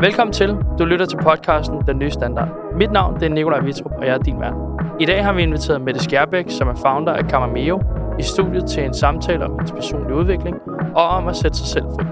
Velkommen til. Du lytter til podcasten Den Nye Standard. Mit navn det er Nikolaj Vitrup, og jeg er din vært. I dag har vi inviteret Mette Skjærbæk, som er founder af Camameo, i studiet til en samtale om hendes personlige udvikling og om at sætte sig selv fri.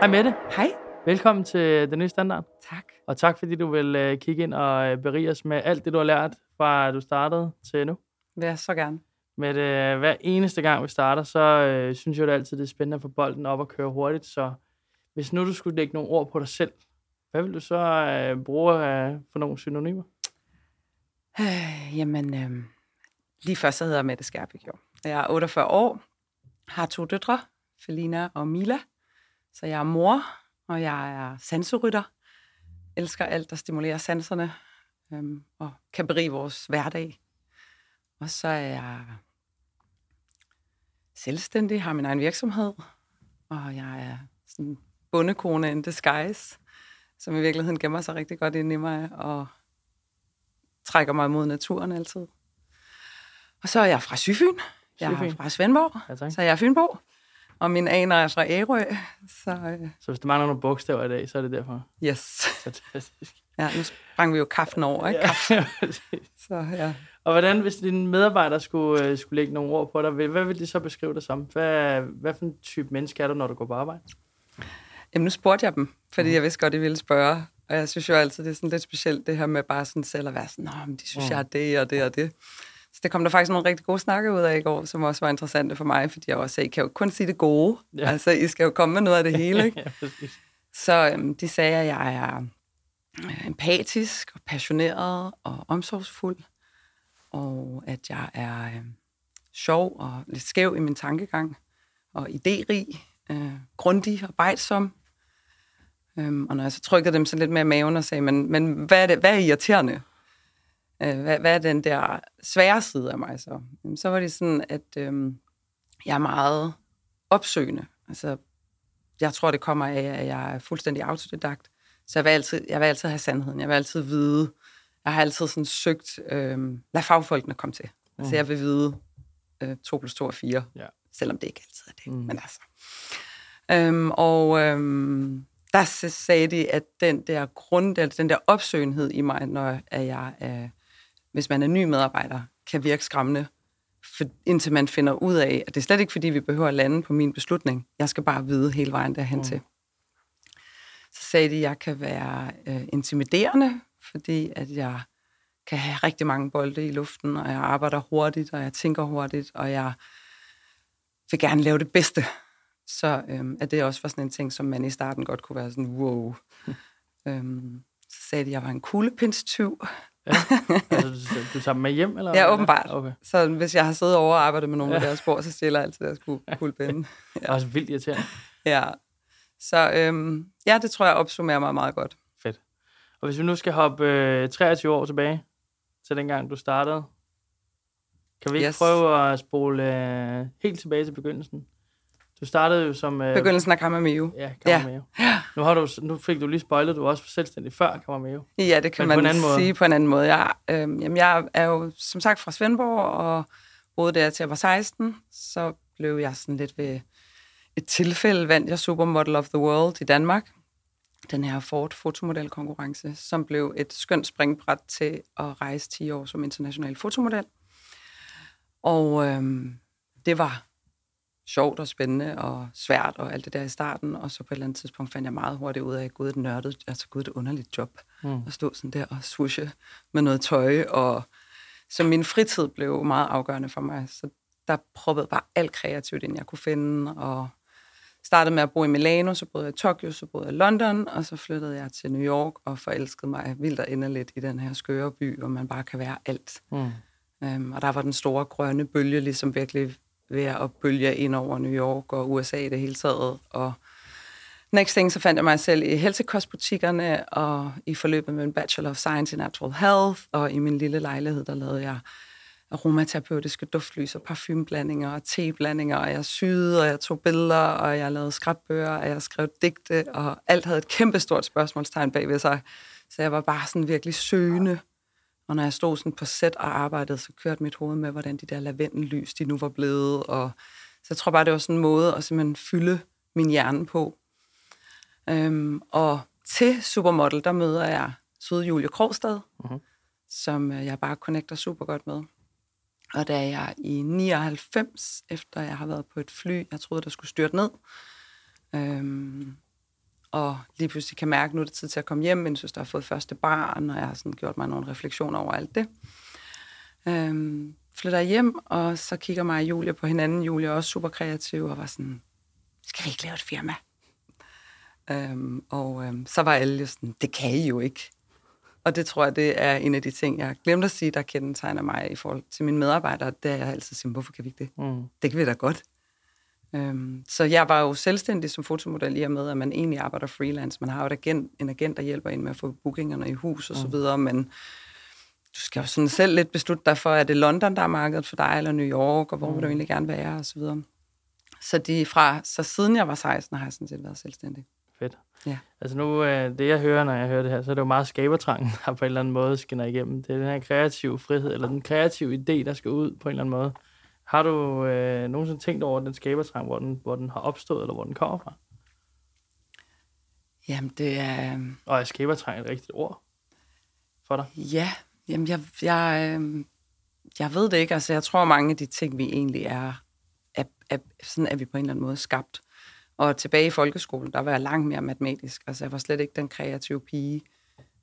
Hej Mette. Hej. Velkommen til Den Nye Standard. Tak. Og tak fordi du vil uh, kigge ind og uh, berige os med alt det, du har lært fra du startede til nu. Vil jeg så gerne. Men det, hver eneste gang, vi starter, så øh, synes jeg jo det altid, det er spændende at få bolden op og køre hurtigt. Så hvis nu du skulle lægge nogle ord på dig selv, hvad vil du så øh, bruge øh, for nogle synonymer? Øh, jamen, øh, lige først så hedder jeg Mette Skærbæk jo. Jeg er 48 år, har to døtre, Felina og Mila. Så jeg er mor, og jeg er sanserytter. Elsker alt, der stimulerer sanserne, øh, og kan berige vores hverdag. Og så er jeg selvstændig, har min egen virksomhed, og jeg er sådan bundekone in disguise, som i virkeligheden gemmer sig rigtig godt ind i mig, og trækker mig mod naturen altid. Og så er jeg fra Syfyn. Jeg er fra Svendborg, ja, så jeg er Fynbo. Og min aner er fra Ærø. Så, øh... så hvis der mangler nogle bogstaver i dag, så er det derfor? Yes. Fantastisk. Ja, nu sprang vi jo kaffen over, ikke? Ja, så, ja. Og hvordan, hvis dine medarbejdere skulle, øh, skulle lægge nogle ord på dig, hvad vil de så beskrive dig som? Hvad, hvad for en type menneske er du, når du går på arbejde? Jamen, nu spurgte jeg dem, fordi mm. jeg vidste godt, de ville spørge. Og jeg synes jo altid, det er sådan lidt specielt, det her med bare sådan selv at være sådan, Nå, men de synes, mm. jeg er det og det og det. Så det kom der faktisk nogle rigtig gode snakke ud af i går, som også var interessante for mig, fordi jeg også sagde, I kan jo kun sige det gode. Ja. Altså, I skal jo komme med noget af det hele, ikke? ja, så øhm, de sagde, at jeg er empatisk og passioneret og omsorgsfuld og at jeg er øh, sjov og lidt skæv i min tankegang, og idérig, øh, grundig og bejtsom. Øhm, og når jeg så trykkede dem så lidt mere i maven og sagde, men, men hvad, er det, hvad er irriterende? Øh, hvad, hvad er den der svære side af mig så? Jamen, så var det sådan, at øh, jeg er meget opsøgende. Altså, jeg tror, det kommer af, at jeg er fuldstændig autodidakt. Så jeg vil altid, jeg vil altid have sandheden. Jeg vil altid vide, jeg har altid sådan søgt, øh, lad fagfolkene komme til. Mm. Altså jeg vil vide øh, 2 plus 2 er 4, ja. selvom det ikke altid er det. Mm. Men altså. Øhm, og øhm, der sagde de, at den der grund, den der opsøgenhed i mig, når jeg er, hvis man er ny medarbejder, kan virke skræmmende, for, indtil man finder ud af, at det er slet ikke, fordi vi behøver at lande på min beslutning. Jeg skal bare vide hele vejen derhen mm. til. Så sagde de, at jeg kan være øh, intimiderende, fordi at jeg kan have rigtig mange bolde i luften, og jeg arbejder hurtigt, og jeg tænker hurtigt, og jeg vil gerne lave det bedste. Så øhm, at det også var sådan en ting, som man i starten godt kunne være sådan, wow. øhm, så sagde de, at jeg var en kuglepindstyv. ja. altså, du, du tager dem med hjem? Eller ja, åbenbart. Okay. Så hvis jeg har siddet over og arbejdet med nogle ja. af deres spor, så stiller jeg altid deres kuglepinde. Ja. Det er også vildt irriterende. Ja. Så øhm, ja, det tror jeg opsummerer mig meget godt. Og hvis vi nu skal hoppe øh, 23 år tilbage til dengang, du startede, kan vi ikke yes. prøve at spole øh, helt tilbage til begyndelsen? Du startede jo som... Øh, begyndelsen af Kammermeo. Ja, Kammermeo. Ja. Nu, har du, nu fik du lige spoilet, du var også selvstændig før Kammermeo. Ja, det kan Men man på sige måde. på en anden måde. Jeg, øh, jamen, jeg er jo som sagt fra Svendborg, og boede der til jeg var 16. Så blev jeg sådan lidt ved et tilfælde, vandt jeg Supermodel of the World i Danmark den her Ford fotomodelkonkurrence, som blev et skønt springbræt til at rejse 10 år som international fotomodel. Og øhm, det var sjovt og spændende og svært og alt det der i starten, og så på et eller andet tidspunkt fandt jeg meget hurtigt ud af, at gud, et nørdet, altså gud, et underligt job, mm. at stå sådan der og swushe med noget tøj, og så min fritid blev meget afgørende for mig, så der proppede bare alt kreativt ind, jeg kunne finde, og startede med at bo i Milano, så boede jeg i Tokyo, så boede jeg i London, og så flyttede jeg til New York og forelskede mig vildt og inderligt i den her skøre by, hvor man bare kan være alt. Mm. Um, og der var den store grønne bølge ligesom virkelig ved at bølge ind over New York og USA i det hele taget. Og next thing, så fandt jeg mig selv i helsekostbutikkerne og i forløbet med en Bachelor of Science in Natural Health, og i min lille lejlighed, der lavede jeg aromaterapeutiske duftlys og parfumeblandinger og teblandinger, og jeg syede, og jeg tog billeder, og jeg lavede skrabbøger, og jeg skrev digte, og alt havde et kæmpestort spørgsmålstegn bagved sig. Så jeg var bare sådan virkelig søgende. Og når jeg stod sådan på sæt og arbejdede, så kørte mit hoved med, hvordan de der lavendellys, de nu var blevet, og Så jeg tror bare, det var sådan en måde at simpelthen fylde min hjerne på. Øhm, og til Supermodel, der møder jeg søde Julie Krogstad, Mhm. som øh, jeg bare connecter super godt med. Og da jeg i 99, efter jeg har været på et fly, jeg troede, der skulle styrte ned, øhm, og lige pludselig kan mærke, at nu er det tid til at komme hjem, men synes, der har fået første barn, og jeg har sådan gjort mig nogle refleksioner over alt det. Øhm, flytter hjem, og så kigger mig og Julia på hinanden. Julia er også super kreativ, og var sådan, skal vi ikke lave et firma? Øhm, og øhm, så var alle jo sådan, det kan I jo ikke. Og det tror jeg, det er en af de ting, jeg glemte at sige, der kendetegner mig i forhold til mine medarbejdere. Det er jeg altid siger, hvorfor kan vi ikke det? Mm. Det kan vi da godt. Øhm, så jeg var jo selvstændig som fotomodel i og med, at man egentlig arbejder freelance. Man har jo et agent, en agent, der hjælper en med at få bookingerne i hus og så videre, men du skal jo sådan selv lidt beslutte dig for, er det London, der er markedet for dig, eller New York, og hvor vil du egentlig gerne være, og så videre. Så, de fra, så siden jeg var 16, har jeg sådan set været selvstændig. Fedt. Ja. Altså nu, øh, det jeg hører, når jeg hører det her, så er det jo meget skabertrangen, der på en eller anden måde skinner igennem. Det er den her kreative frihed, eller den kreative idé, der skal ud på en eller anden måde. Har du øh, nogensinde tænkt over den skabertrang, hvor den, hvor den har opstået, eller hvor den kommer fra? Jamen, det er... øhm, Og er skabertrang et rigtigt ord for dig? Ja, jamen jeg, jeg, øh, jeg ved det ikke. Altså, jeg tror, mange af de ting, vi egentlig er, er, er, sådan er vi på en eller anden måde skabt. Og tilbage i folkeskolen, der var jeg langt mere matematisk. Altså, jeg var slet ikke den kreative pige.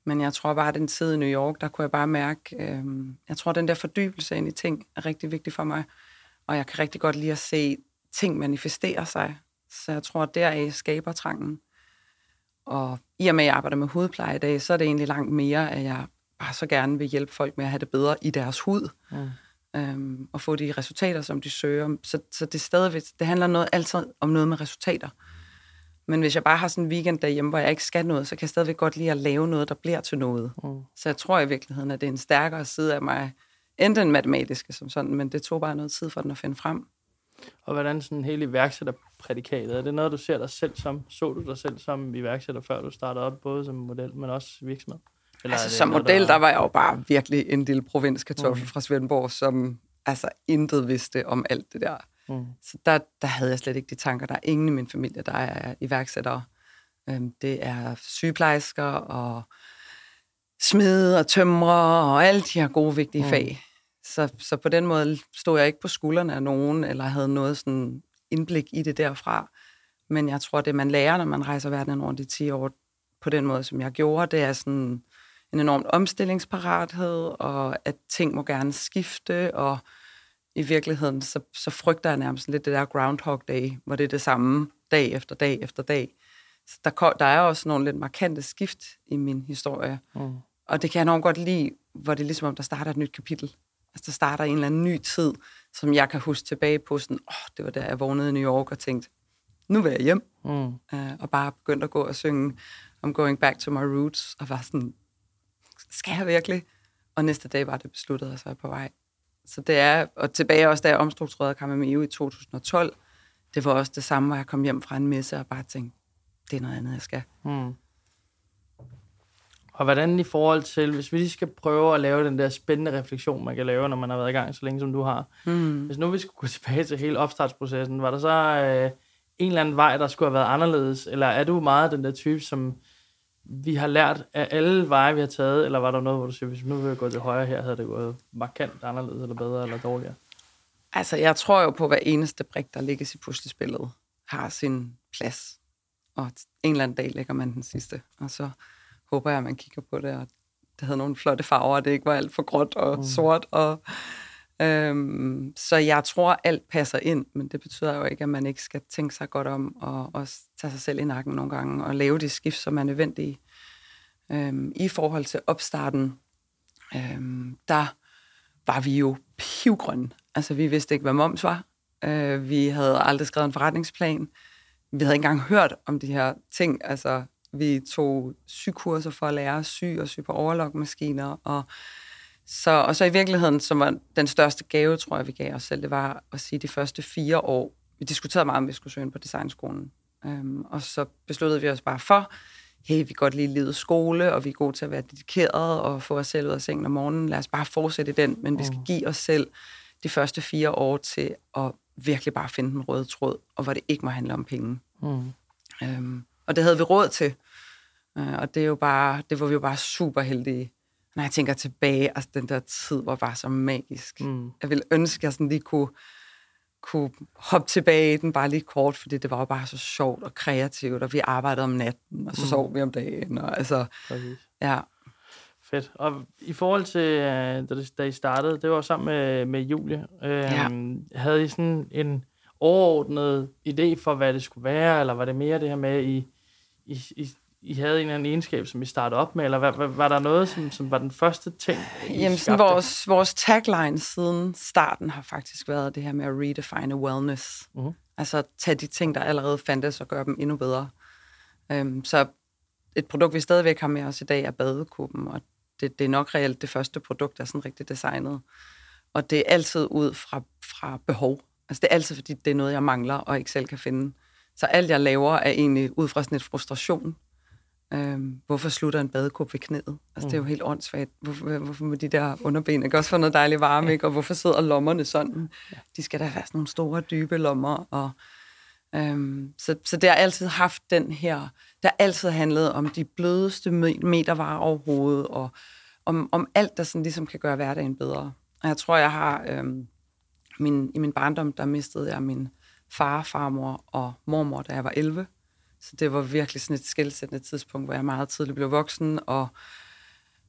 Men jeg tror bare, at den tid i New York, der kunne jeg bare mærke, øh, jeg tror, den der fordybelse ind i ting er rigtig vigtig for mig. Og jeg kan rigtig godt lide at se ting manifestere sig. Så jeg tror, at deraf skaber trangen. Og i og med, at jeg arbejder med hudpleje i dag, så er det egentlig langt mere, at jeg bare så gerne vil hjælpe folk med at have det bedre i deres hud. Mm. Øhm, og få de resultater, som de søger. Så, så det, stadigvæk, det handler noget, altid om noget med resultater. Men hvis jeg bare har sådan en weekend derhjemme, hvor jeg ikke skal noget, så kan jeg stadigvæk godt lide at lave noget, der bliver til noget. Mm. Så jeg tror i virkeligheden, at det er en stærkere side af mig, end den matematiske som sådan, men det tog bare noget tid for den at finde frem. Og hvordan sådan hele iværksætterprædikatet, er det noget, du ser dig selv som? Så du dig selv som iværksætter, før du startede op, både som model, men også virksomhed? Eller er Altså, som noget, model, der var jeg jo bare virkelig en lille provinskartoffel Mm. fra Svendborg, som altså intet vidste om alt det der. Mm. Så der, der havde jeg slet ikke de tanker. Der er ingen i min familie, der er iværksættere. Øhm, Det er sygeplejersker og smede og tømre og alle de her gode, vigtige Mm. fag. Så, så på den måde stod jeg ikke på skuldrene af nogen, eller havde noget sådan indblik i det derfra. Men jeg tror, det man lærer, når man rejser verden rundt i 10 år, på den måde, som jeg gjorde, det er sådan en enorm omstillingsparathed, og at ting må gerne skifte, og i virkeligheden, så, så frygter jeg nærmest lidt det der Groundhog Day, hvor det er det samme dag efter dag efter dag. Så der, ko- der er også nogle lidt markante skift i min historie, Mm. og det kan jeg enormt godt lide, hvor det er ligesom om, der starter et nyt kapitel. Altså, der starter en eller anden ny tid, som jeg kan huske tilbage på, sådan, åh, oh, det var der, jeg vågnede i New York og tænkte, nu vil jeg hjem, Mm. øh, og bare begyndte at gå og synge I'm going back to my roots, og var sådan, skal jeg virkelig? Og næste dag var det besluttet, og så er jeg på vej. Så det er, og tilbage også, da jeg omstrukturerede Kamameo i 2012, det var også det samme, hvor jeg kom hjem fra en messe og bare tænkte, det er noget andet, jeg skal. Mm. Og hvordan i forhold til, hvis vi lige skal prøve at lave den der spændende refleksion, man kan lave, når man har været i gang så længe, som du har. Mm. Hvis nu vi skulle gå tilbage til hele opstartsprocessen, var der så øh, en eller anden vej, der skulle have været anderledes? Eller er du meget den der type, som vi har lært af alle veje, vi har taget? Eller var der noget, hvor du siger, hvis nu vil jeg gå til højre her, havde det gået markant anderledes, eller bedre, eller dårligere? Altså, jeg tror jo på, at hver eneste brik, der ligger i puslespillet, har sin plads. Og en eller anden dag lægger man den sidste. Og så håber jeg, at man kigger på det, og det havde nogle flotte farver, og det ikke var alt for gråt og mm. sort. Og, øhm, så jeg tror, alt passer ind, men det betyder jo ikke, at man ikke skal tænke sig godt om, og og tage sig selv i nakken nogle gange, og lave de skift, som er nødvendige. Øhm, I forhold til opstarten, øhm, der var vi jo pivgrønne. Altså, vi vidste ikke, hvad moms var. Øh, vi havde aldrig skrevet en forretningsplan. Vi havde ikke engang hørt om de her ting. Altså, vi tog sykurser for at lære at sy og sy på overlockmaskiner. Og så, og så i virkeligheden, som var den største gave, tror jeg, vi gav os selv, det var at sige de første fire år. Vi diskuterede meget, om vi skulle søge ind på designskolen. Øhm, og så besluttede vi os bare for, hey, vi kan godt lide livet skole, og vi er gode til at være dedikerede og få os selv ud af sengen om morgenen. Lad os bare fortsætte i den, men vi skal give os selv de første fire år til at virkelig bare finde den røde tråd, og hvor det ikke må handle om penge. Mm. Øhm, og det havde vi råd til. Øh, og det, er jo bare, det var vi jo bare super heldige. Når jeg tænker tilbage, altså den der tid var bare så magisk. Mm. Jeg ville ønske, at jeg sådan lige kunne, kunne hoppe tilbage i den bare lige kort, fordi det var jo bare så sjovt og kreativt, og vi arbejdede om natten, og så Mm. sov vi om dagen. Og, altså, Præcis. ja. Fedt. Og i forhold til, øh, da, da I startede, det var sammen med, med Julie. Øh, Ja. Havde I sådan en overordnet idé for, hvad det skulle være, eller var det mere det her med, at I, I, I, I havde en eller anden egenskab, som I startede op med, eller var, var, der noget, som, som var den første ting, I Jamen, sådan vores, vores tagline siden starten har faktisk været det her med at redefine wellness. Mhm. Altså tage de ting, der allerede fandtes, og gøre dem endnu bedre. Øhm, så et produkt, vi stadigvæk har med os i dag, er badekuppen, og det, det er nok reelt det første produkt, der er sådan rigtig designet. Og det er altid ud fra, fra behov. Altså det er altid, fordi det er noget, jeg mangler, og ikke selv kan finde. Så alt, jeg laver, er egentlig ud fra sådan et frustration. Øhm, hvorfor slutter en badekåb ved knæet? Altså, mm. det er jo helt åndssvagt. Hvorfor, hvorfor må de der underben ikke også få noget dejlig varme, ikke? Og hvorfor sidder lommerne sådan? De skal da være sådan nogle store, dybe lommer. Og, øhm, så, så det har altid haft den her... Det har altid handlet om de blødeste me- metervarer overhovedet, og om, om alt, der sådan ligesom kan gøre hverdagen bedre. Og jeg tror, jeg har... Øhm, min, I min barndom, der mistede jeg min far, farmor og mormor, da jeg var 11. Så det var virkelig sådan et skældsættende tidspunkt, hvor jeg meget tidligt blev voksen, og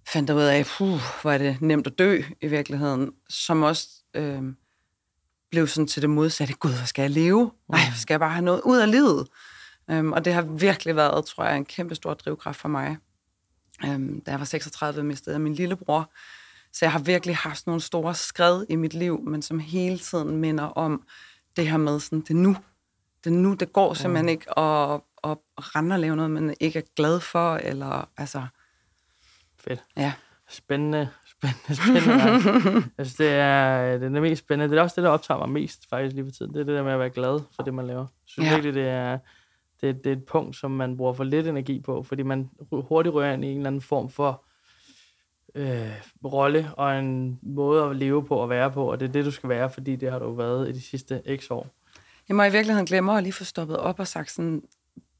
fandt ud af, puh, hvor er det nemt at dø i virkeligheden, som også øh, blev sådan til det modsatte. Gud, hvor skal jeg leve? Nej, skal jeg bare have noget ud af livet? Um, og det har virkelig været, tror jeg, en kæmpe stor drivkraft for mig. Um, da jeg var 36, mistede jeg min lillebror. Så jeg har virkelig haft nogle store skred i mit liv, men som hele tiden minder om det her med, sådan, det nu. Det nu, det går simpelthen ikke at, at rende og lave noget, man ikke er glad for, eller altså, Fedt. ja. Spændende, spændende, spændende. altså, det er, det er det mest spændende. Det er også det, der optager mig mest faktisk lige for tiden. Det er det der med at være glad for det, man laver. Jeg synes ja. virkelig, det er, det, det er et punkt, som man bruger for lidt energi på, fordi man hurtigt rører ind i en eller anden form for øh, rolle og en måde at leve på og være på, og det er det, du skal være, fordi det har du været i de sidste x år. Jeg må i virkeligheden glemme at lige få stoppet op og sagt sådan,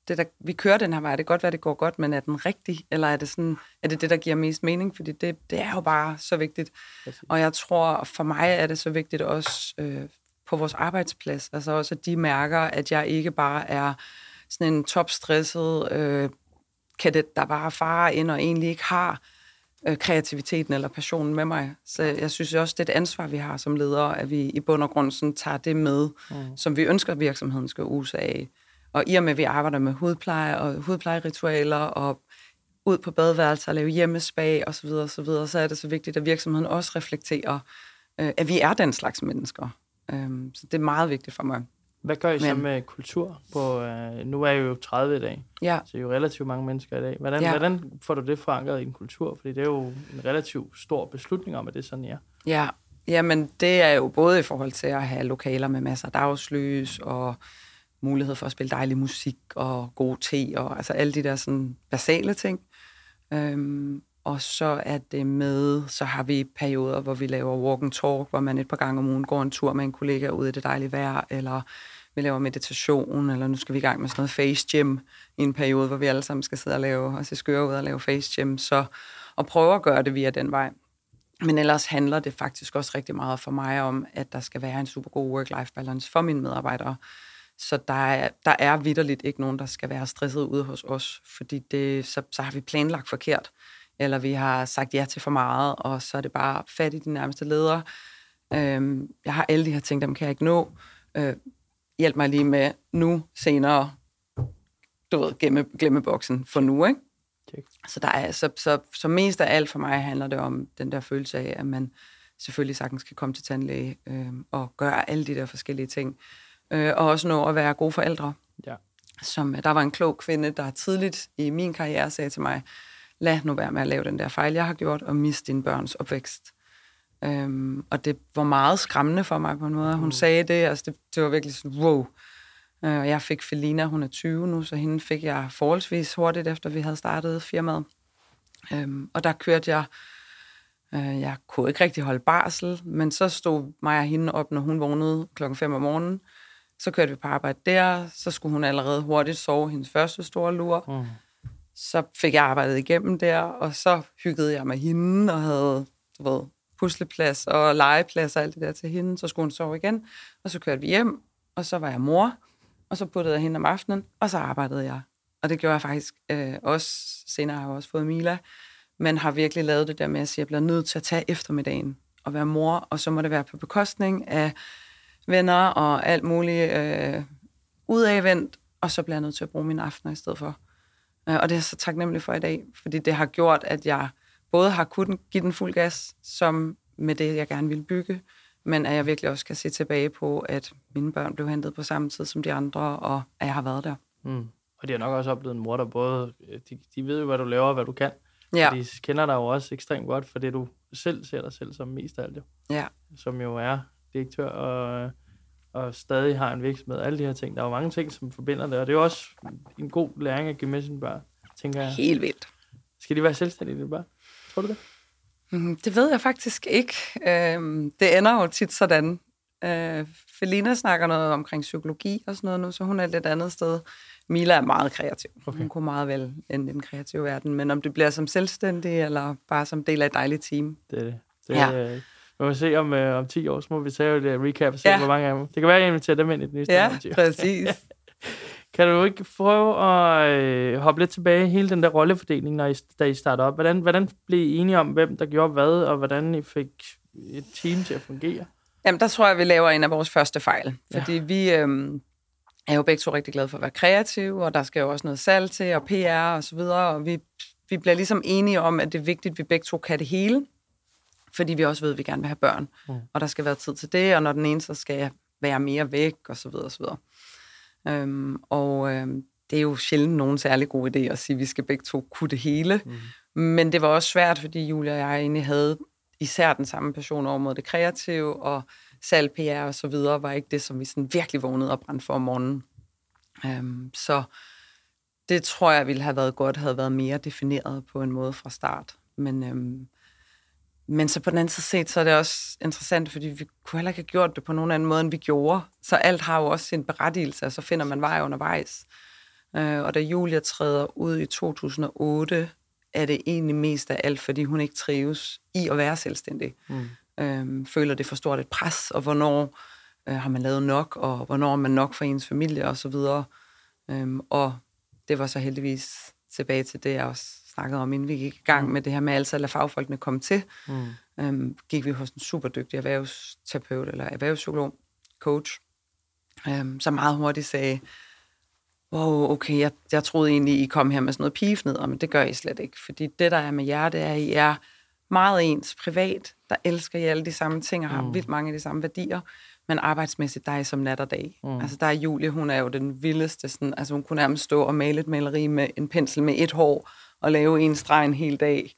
det der, vi kører den her vej, det kan godt være, det går godt, men er den rigtig, eller er det, sådan, er det det, der giver mest mening? Fordi det, det er jo bare så vigtigt. Præcis. Og jeg tror, for mig er det så vigtigt også øh, på vores arbejdsplads, altså også, at de mærker, at jeg ikke bare er sådan en topstresset øh, kadet, der bare farer ind og egentlig ikke har øh, kreativiteten eller passionen med mig. Så jeg synes også, det er et ansvar, vi har som ledere, at vi i bund og grund sådan tager det med, mm. som vi ønsker, at virksomheden skal use af. Og i og med, at vi arbejder med hudpleje og hudplejeritualer og ud på badeværelser og lave hjemmespag osv., så, videre, så, videre, så er det så vigtigt, at virksomheden også reflekterer, øh, at vi er den slags mennesker. Um, så det er meget vigtigt for mig. Hvad gør I så Men- med kultur? På, øh, nu er I jo 30 i dag, Ja, så I er jo relativt mange mennesker i dag. Hvordan, Ja. ja. hvordan får du det forankret i en kultur? Fordi det er jo en relativt stor beslutning om, at det er sådan, er. Ja, jamen det er jo både i forhold til at have lokaler med masser af dagslys og mulighed for at spille dejlig musik og god te og altså alle de der sådan basale ting. Øhm, og så er det med, så har vi perioder, hvor vi laver walk and talk, hvor man et par gange om ugen går en tur med en kollega ud i det dejlige vejr, eller vi laver meditation, eller nu skal vi i gang med sådan noget face gym i en periode, hvor vi alle sammen skal sidde og lave, og se skøre ud og lave face gym, så og prøve at gøre det via den vej. Men ellers handler det faktisk også rigtig meget for mig om, at der skal være en super god work-life balance for mine medarbejdere. Så der er, der er vidderligt ikke nogen, der skal være stresset ude hos os, fordi det, så, så har vi planlagt forkert, eller vi har sagt ja til for meget, og så er det bare fat i de nærmeste ledere. Øhm, jeg har alle de her ting, dem kan jeg ikke nå. Øh, hjælp mig lige med nu, senere, du ved, glemme, glemme boksen for nu, ikke? Check. Så, der er, så, så, så mest af alt for mig handler det om den der følelse af, at man selvfølgelig sagtens kan komme til tandlæge øh, og gøre alle de der forskellige ting. Øh, og også nå at være gode forældre. Ja. Som, der var en klog kvinde, der tidligt i min karriere sagde til mig, lad nu være med at lave den der fejl, jeg har gjort, og miste dine børns opvækst. Øhm, og det var meget skræmmende for mig på en måde. Hun Mm. sagde det, altså det, det var virkelig sådan, wow. Øh, Og jeg fik Felina, hun er 20 nu, så hende fik jeg forholdsvis hurtigt, efter vi havde startet firmaet. Øhm, og der kørte jeg Øh, jeg kunne ikke rigtig holde barsel, men så stod mig og hende op, når hun vågnede klokken 5 om morgenen. Så kørte vi på arbejde der, så skulle hun allerede hurtigt sove hendes første store lur. Mm. Så fik jeg arbejdet igennem der, og så hyggede jeg med hende og havde du ved, pusleplads og legeplads og alt det der til hende. Så skulle hun sove igen, og så kørte vi hjem, og så var jeg mor, og så puttede jeg hende om aftenen, og så arbejdede jeg. Og det gjorde jeg faktisk øh, også. Senere har jeg også fået Mila, men har virkelig lavet det der med at sige, at jeg bliver nødt til at tage eftermiddagen og være mor, og så må det være på bekostning af venner og alt muligt øh, udadvendt, og så bliver jeg nødt til at bruge mine aftener i stedet for. Øh, og det er jeg så taknemmelig for i dag, fordi det har gjort, at jeg både har kunnet give den fuld gas, som med det, jeg gerne vil bygge, men at jeg virkelig også kan se tilbage på, at mine børn blev hentet på samme tid som de andre, og at jeg har været der. Mm. Og de har nok også oplevet en mor, der både, de, de ved jo, hvad du laver og hvad du kan. Ja. De kender dig jo også ekstremt godt, for det du selv ser dig selv som mest af alt jo. Ja. Som jo er direktør og, og stadig har en virksomhed. Alle de her ting. Der er jo mange ting, som forbinder det, og det er jo også en god læring at give med sine børn, tænker jeg. Helt vildt. Skal de være selvstændige, de børn? Tror du det? Mm, det ved jeg faktisk ikke. Øhm, det ender jo tit sådan. Øh, Felina snakker noget omkring psykologi og sådan noget nu, så hun er et lidt andet sted. Mila er meget kreativ. Okay. Hun kunne meget vel ind i den kreative verden, men om det bliver som selvstændig, eller bare som del af et dejligt team. Det er det. det ja. Vi må se om, øh, om 10 år, så må vi tage et recap og se, ja. hvor mange af dem. Det kan være, at jeg inviterer dem ind i den nye Ja, præcis. Kan du ikke prøve at øh, hoppe lidt tilbage i hele den der rollefordeling, når I, da I startede op? Hvordan, hvordan blev I enige om, hvem der gjorde hvad, og hvordan I fik et team til at fungere? Jamen, der tror jeg, vi laver en af vores første fejl. Fordi ja. vi øh, er jo begge to rigtig glade for at være kreative, og der skal jo også noget salg til, og PR og så videre. Og vi, vi bliver ligesom enige om, at det er vigtigt, at vi begge to kan det hele. Fordi vi også ved, at vi gerne vil have børn. Mm. Og der skal være tid til det, og når den ene så skal være mere væk, og så videre, og så videre. Øhm, og øhm, det er jo sjældent nogen særlig god idé at sige, at vi skal begge to kunne det hele. Mm. Men det var også svært, fordi Julia og jeg egentlig havde især den samme passion over mod det kreative, og salg, PR og så videre, var ikke det, som vi sådan virkelig vågnede og brændte for om morgenen. Øhm, så det tror jeg ville have været godt, havde været mere defineret på en måde fra start. Men øhm, men så på den anden side set, så er det også interessant, fordi vi kunne heller ikke have gjort det på nogen anden måde, end vi gjorde. Så alt har jo også sin berettigelse, og så finder man vej undervejs. Øh, og da Julia træder ud i 2008, er det egentlig mest af alt, fordi hun ikke trives i at være selvstændig. Mm. Øh, føler det for stort et pres, og hvornår øh, har man lavet nok, og hvornår er man nok for ens familie, og så videre. Øh, og det var så heldigvis tilbage til det, jeg også snakkede om, inden vi gik i gang mm. med det her med altså at lade fagfolkene komme til. Mm. Øhm, gik vi hos en super dygtig erhvervsterapeut eller erhvervspsykolog, coach, øhm, som meget hurtigt sagde, wow, okay, jeg, jeg troede egentlig, I kom her med sådan noget pigefnidder, men det gør I slet ikke. Fordi det, der er med jer, det er, at I er meget ens privat, der elsker I alle de samme ting og har mm. vildt mange af de samme værdier, men arbejdsmæssigt, der er I som nat og dag. Mm. Altså, der er Julie, hun er jo den vildeste, sådan, altså hun kunne nærmest stå og male et maleri med en pensel med et hår, og lave en streg en hel dag,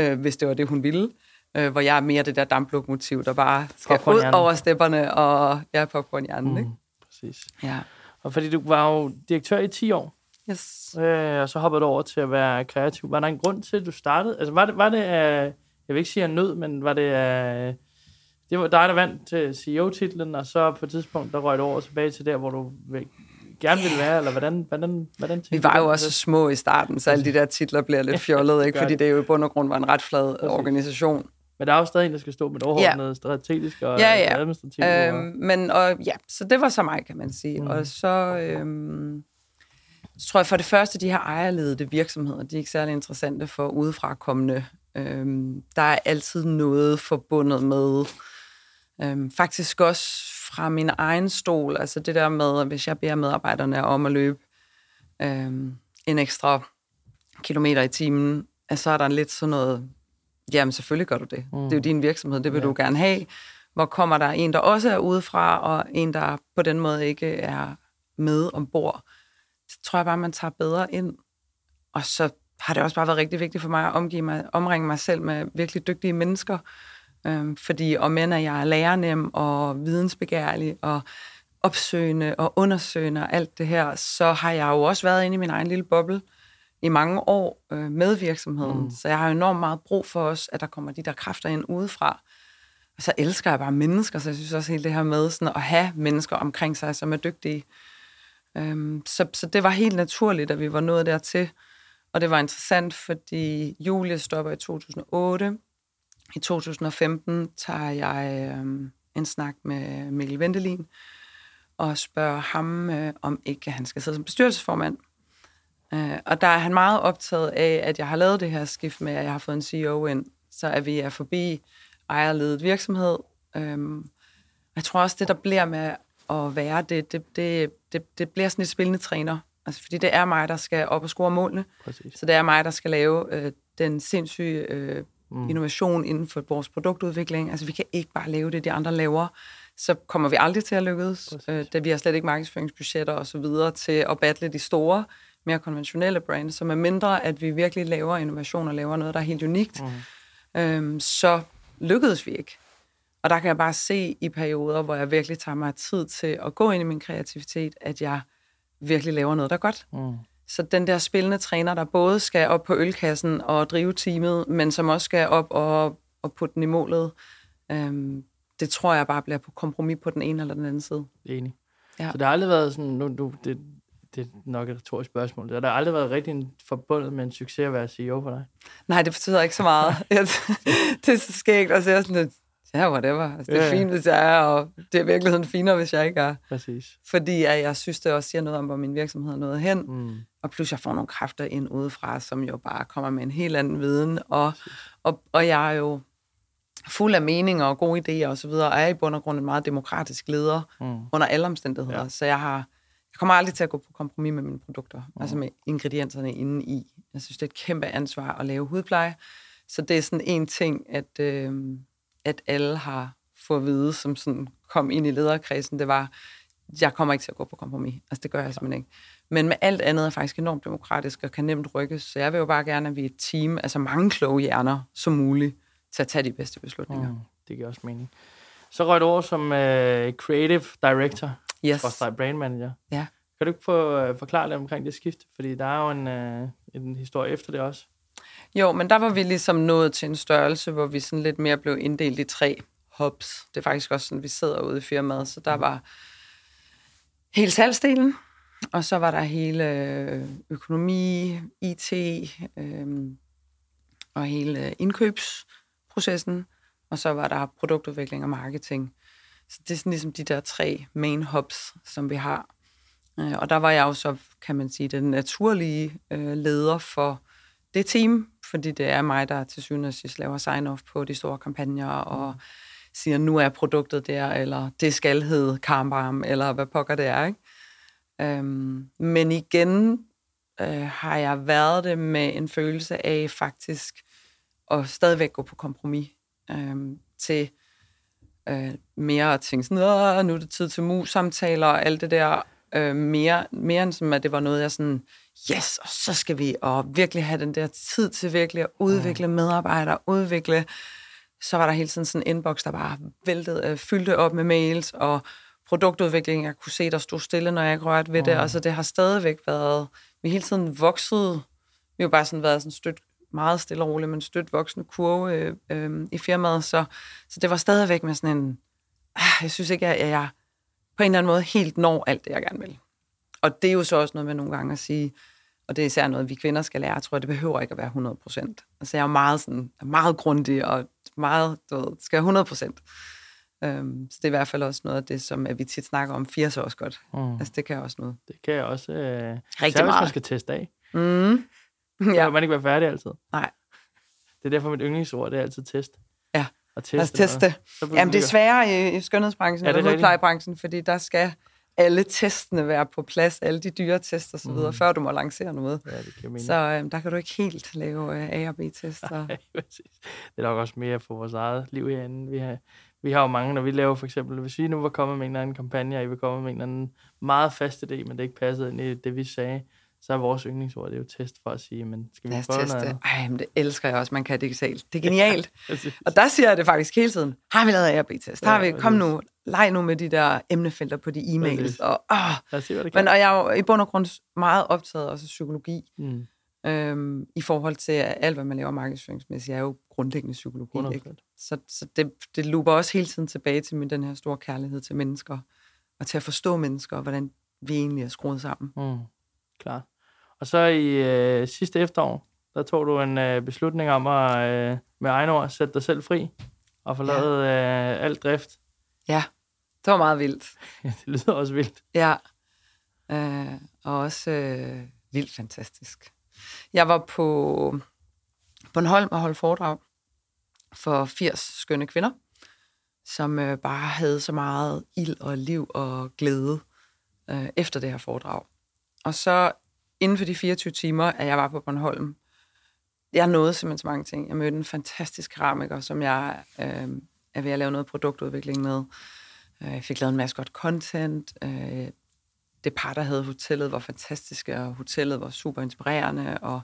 øh, hvis det var det, hun ville. Øh, hvor jeg er mere det der damplokomotiv, der bare skal ud over stepperne, og jeg er popcornhjernen, mm, ikke? Præcis. Ja. Og fordi du var jo direktør i 10 år, yes. øh, og så hoppede du over til at være kreativ. Var der en grund til, at du startede? Altså, var det, var det af, jeg vil ikke sige af nød, men var det af, det var dig, der vandt til CEO-titlen, og så på et tidspunkt, der røg du over tilbage til der, hvor du gerne ville være, eller hvordan, hvordan, hvordan Vi var jo også det? små i starten, så alle de der titler bliver lidt fjollet, ikke? fordi det jo i bund og grund var en ret flad Præcis. organisation. Men der er jo stadig en, der skal stå med overordnede, ja. strategisk og ja, ja. administrativt. Øhm. Men og, ja, så det var så mig, kan man sige. Mm. Og så, øhm, så tror jeg for det første, de her ejerledede virksomheder, de er ikke særlig interessante for udefra kommende. Øhm, der er altid noget forbundet med øhm, faktisk også fra min egen stol, altså det der med, hvis jeg beder medarbejderne om at løbe øhm, en ekstra kilometer i timen, så er der lidt sådan noget, jamen selvfølgelig gør du det. Mm. Det er jo din virksomhed, det vil ja. du gerne have. Hvor kommer der en, der også er udefra, og en, der på den måde ikke er med ombord. Det tror jeg bare, man tager bedre ind. Og så har det også bare været rigtig vigtigt for mig at omgive mig, omringe mig selv med virkelig dygtige mennesker, Øhm, fordi om end jeg er lærernem og vidensbegærlig og opsøgende og undersøgende og alt det her, så har jeg jo også været inde i min egen lille boble i mange år øh, med virksomheden. Mm. Så jeg har enormt meget brug for os, at der kommer de der kræfter ind udefra. Og så elsker jeg bare mennesker, så jeg synes også helt det her med sådan at have mennesker omkring sig, som er dygtige. Øhm, så, så det var helt naturligt, at vi var nået dertil. Og det var interessant, fordi Julie stopper i 2008. I 2015 tager jeg øhm, en snak med Mikkel Ventelin og spørger ham, øh, om ikke han skal sidde som bestyrelsesformand. Øh, og der er han meget optaget af, at jeg har lavet det her skift med, at jeg har fået en CEO ind, så at vi er forbi ejerledet virksomhed. Øhm, jeg tror også, det der bliver med at være det, det, det, det, det bliver sådan et spillende træner. Altså, fordi det er mig, der skal op og score målene. Præcis. Så det er mig, der skal lave øh, den sindssyge øh, Mm. innovation inden for vores produktudvikling. Altså, vi kan ikke bare lave det, de andre laver. Så kommer vi aldrig til at lykkes. Præcis. Øh, da vi har slet ikke markedsføringsbudgetter og så videre til at battle de store, mere konventionelle brands, som er mindre, at vi virkelig laver innovation og laver noget, der er helt unikt, Mm. øhm, så lykkedes vi ikke. Og der kan jeg bare se i perioder, hvor jeg virkelig tager mig tid til at gå ind i min kreativitet, at jeg virkelig laver noget, der er godt. Mm. Så den der spillende træner, der både skal op på ølkassen og drive teamet, men som også skal op og, og putte den i målet, øhm, det tror jeg bare bliver på kompromis på den ene eller den anden side. Enig. Ja. Så der har aldrig været sådan, nu, nu det, det er nok et retorisk spørgsmål, der har aldrig været rigtig en, forbundet med en succes at være CEO for dig? Nej, det betyder ikke så meget. Jeg- det er så skægt, og så er jeg sådan lidt, ja, whatever. Altså, det er Ja, ja. fint, hvis jeg er, og det er i virkeligheden finere, hvis jeg ikke er. Præcis. Fordi at jeg synes, det også siger noget om, hvor min virksomhed er nået hen. Mm. Og plus jeg får nogle kræfter ind udefra, som jo bare kommer med en helt anden viden. Og, og, og jeg er jo fuld af meninger og gode idéer og så videre, og er i bund og grund en meget demokratisk leder Mm. under alle omstændigheder. Ja. Så jeg har jeg kommer aldrig til at gå på kompromis med mine produkter, mm. altså med ingredienserne inde i. Jeg synes, det er et kæmpe ansvar at lave hudpleje. Så det er sådan en ting, at, øh, at alle har fået at vide, som sådan kom ind i lederkredsen, det var, jeg kommer ikke til at gå på kompromis. Altså, det gør jeg simpelthen ikke. Men med alt andet er faktisk enormt demokratisk og kan nemt rykkes. Så jeg vil jo bare gerne, at vi er et team, altså mange kloge hjerner som muligt, til at tage de bedste beslutninger. Mm. Det giver også mening. Så røg du over som uh, creative director, Yes. og brand manager. Ja. Kan du ikke få, uh, forklare lidt omkring det skift? Fordi der er jo en, uh, en historie efter det også. Jo, men der var vi ligesom nået til en størrelse, hvor vi sådan lidt mere blev inddelt i tre hubs. Det er faktisk også sådan, vi sidder ude i firmaet. Så der var hele salgsdelen, og så var der hele øh, økonomi, IT øh, og hele indkøbsprocessen, og så var der produktudvikling og marketing. Så det er sådan ligesom de der tre main hubs, som vi har. Øh, og der var jeg jo så, kan man sige, den naturlige øh, leder for det team, fordi det er mig, der til syvende og sidst laver sign-off på de store kampagner, og siger, nu er produktet der, eller det skal hedde Karmbarm, eller hvad pokker det er. Ikke? Øhm, men igen øh, har jeg været det med en følelse af faktisk at stadigvæk gå på kompromis øhm, til øh, mere at tænke sådan, "Åh, nu er det tid til mus-samtaler og alt det der. Øh, mere, mere end som, at det var noget, jeg sådan, yes, og så skal vi og virkelig have den der tid til virkelig at udvikle medarbejdere, udvikle. Så var der hele tiden sådan en inbox, der bare væltede, øh, fyldte op med mails, og produktudvikling, jeg kunne se, der stod stille, når jeg ikke rørte ved det. Altså, det har stadigvæk været, vi hele tiden vokset, vi har jo bare sådan været sådan stødt, meget stille og roligt, men stødt voksende kurve øh, øh, i firmaet, så, så det var stadigvæk med sådan en, ah, jeg synes ikke, at jeg på en eller anden måde helt når alt det, jeg gerne vil. Og det er jo så også noget med nogle gange at sige, og det er især noget, vi kvinder skal lære, jeg tror, det behøver ikke at være 100 procent. Altså, jeg er meget, sådan, meget grundig og meget, du ved, skal være 100 procent. Um, så det er i hvert fald også noget af det, som at vi tit snakker om, 80 også godt. Mm. Altså, det kan også noget. Det kan jeg også... Øh, Rigtig især, hvis man meget. skal teste af. Mm. Ja. Kan man ikke være færdig altid. nej. Det er derfor, mit yndlingsord, det er altid test. Ja. Og teste os teste. Så bliver Jamen, det er sværere i, i skønhedsbranchen Ja, er rigtigt. hudplejebranchen, fordi der skal alle testene være på plads, alle de dyre tester osv., mm. før du må lancere noget. Ja, det giver mening. Så øh, der kan du ikke helt lave øh, A- og B-tester. Ja, præcis. det er nok også mere for vores eget liv herinde. Vi har, vi har jo mange, når vi laver for eksempel, hvis vi nu var kommet med en eller anden kampagne, og I vil komme med en eller anden meget fast idé, men det ikke passede ind i det, vi sagde, så er vores yndlingsord, det er jo test for at sige, men skal vi prøve noget teste. Ej, men det elsker jeg også, man kan digitalt. Det er genialt. Præcis. Og der siger jeg det faktisk hele tiden. Har vi lavet A- og B-test? Har Ja, vi? Kom nu, leg nu med de der emnefelter på de e-mails. Og, åh. Lad os se, hvad det kan. Men, og jeg er jo i bund og grund meget optaget også af psykologi. mm. Øhm, I forhold til, at alt, hvad man laver markedsføringsmæssigt, er jo grundlæggende psykologi. 100%. Ikke? Så, så det, det looper også hele tiden tilbage til min, den her store kærlighed til mennesker, og til at forstå mennesker, og hvordan vi egentlig er skruet sammen. Mm, klart. Og så i øh, sidste efterår, der tog du en øh, beslutning om at øh, med egne ord sætte dig selv fri og forlade ja. øh, alt drift. Ja, det var meget vildt. det lyder også vildt. Ja, øh, og også øh, vildt fantastisk. Jeg var på Bornholm og holdt foredrag for 80 skønne kvinder, som øh, bare havde så meget ild og liv og glæde øh, efter det her foredrag. Og så inden for de 24 timer, at jeg var på Bornholm, jeg nåede simpelthen så mange ting. Jeg mødte en fantastisk keramiker, som jeg øh, er ved at lave noget produktudvikling med. Øh, jeg fik lavet en masse godt content. Øh, det par, der havde hotellet, var fantastiske, og hotellet var super inspirerende, og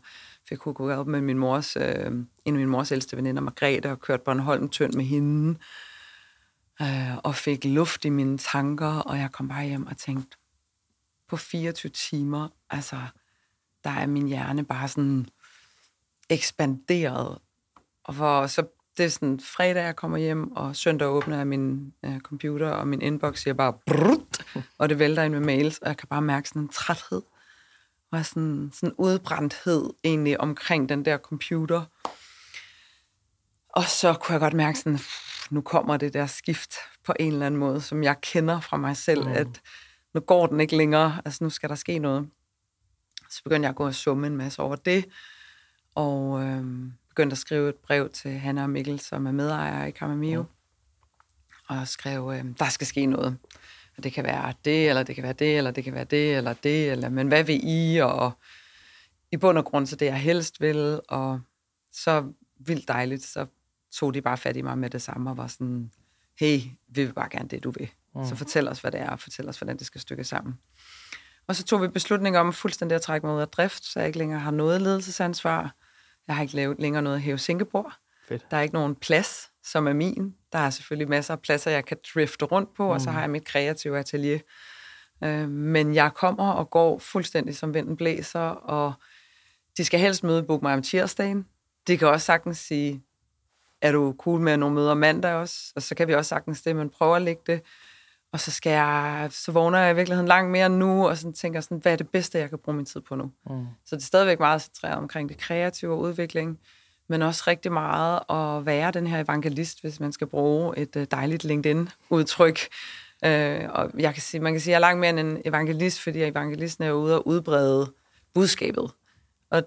fik kunne gå op med min mors, øh, en af min mors ældste veninder, Margrethe, og kørte Bornholm tynd med hende, øh, og fik luft i mine tanker, og jeg kom bare hjem og tænkte, på 24 timer, altså, der er min hjerne bare sådan ekspanderet. Og hvor så det er sådan fredag, jeg kommer hjem, og søndag åbner jeg min øh, computer, og min inbox siger bare brut, og det vælter ind med mails, og jeg kan bare mærke sådan en træthed, og sådan, sådan udbrændthed egentlig omkring den der computer. Og så kunne jeg godt mærke sådan, nu kommer det der skift på en eller anden måde, som jeg kender fra mig selv, mm. at nu går den ikke længere, altså nu skal der ske noget. Så begyndte jeg at gå og summe en masse over det, og øhm, begyndte at skrive et brev til Hanna og Mikkel, som er medejere i Kamamio, mm. og skrev, øhm, der skal ske noget. Og det kan være det, eller det kan være det, eller det kan være det, eller det, eller men hvad vil I? Og i bund og grund så det, jeg helst vil, og så vildt dejligt, så tog de bare fat i mig med det samme, og var sådan, hey, vi vil bare gerne det, du vil. Mm. Så fortæl os, hvad det er, og fortæl os, hvordan det skal stykke sammen. Og så tog vi beslutning om fuldstændig at trække mig ud af drift, så jeg ikke længere har noget ledelsesansvar. Jeg har ikke lavet længere noget hæve Singapore. Fedt. Der er ikke nogen plads, som er min. Der er selvfølgelig masser af pladser, jeg kan drifte rundt på, mm. og så har jeg mit kreative atelier. Øh, men jeg kommer og går fuldstændig som vinden blæser, og de skal helst møde book mig om tirsdagen. De kan også sagtens sige, er du cool med nogle møder mandag også? Og så kan vi også sagtens det, men prøve at lægge det. Og så skal jeg, så vågner jeg i virkeligheden langt mere nu, og sådan tænker sådan, hvad er det bedste, jeg kan bruge min tid på nu? Mm. Så det er stadigvæk meget centreret omkring det kreative og udvikling, men også rigtig meget at være den her evangelist, hvis man skal bruge et øh, dejligt LinkedIn-udtryk. Øh, og jeg kan sige, man kan sige, at jeg er langt mere end en evangelist, fordi evangelisten er ude og udbrede budskabet. Og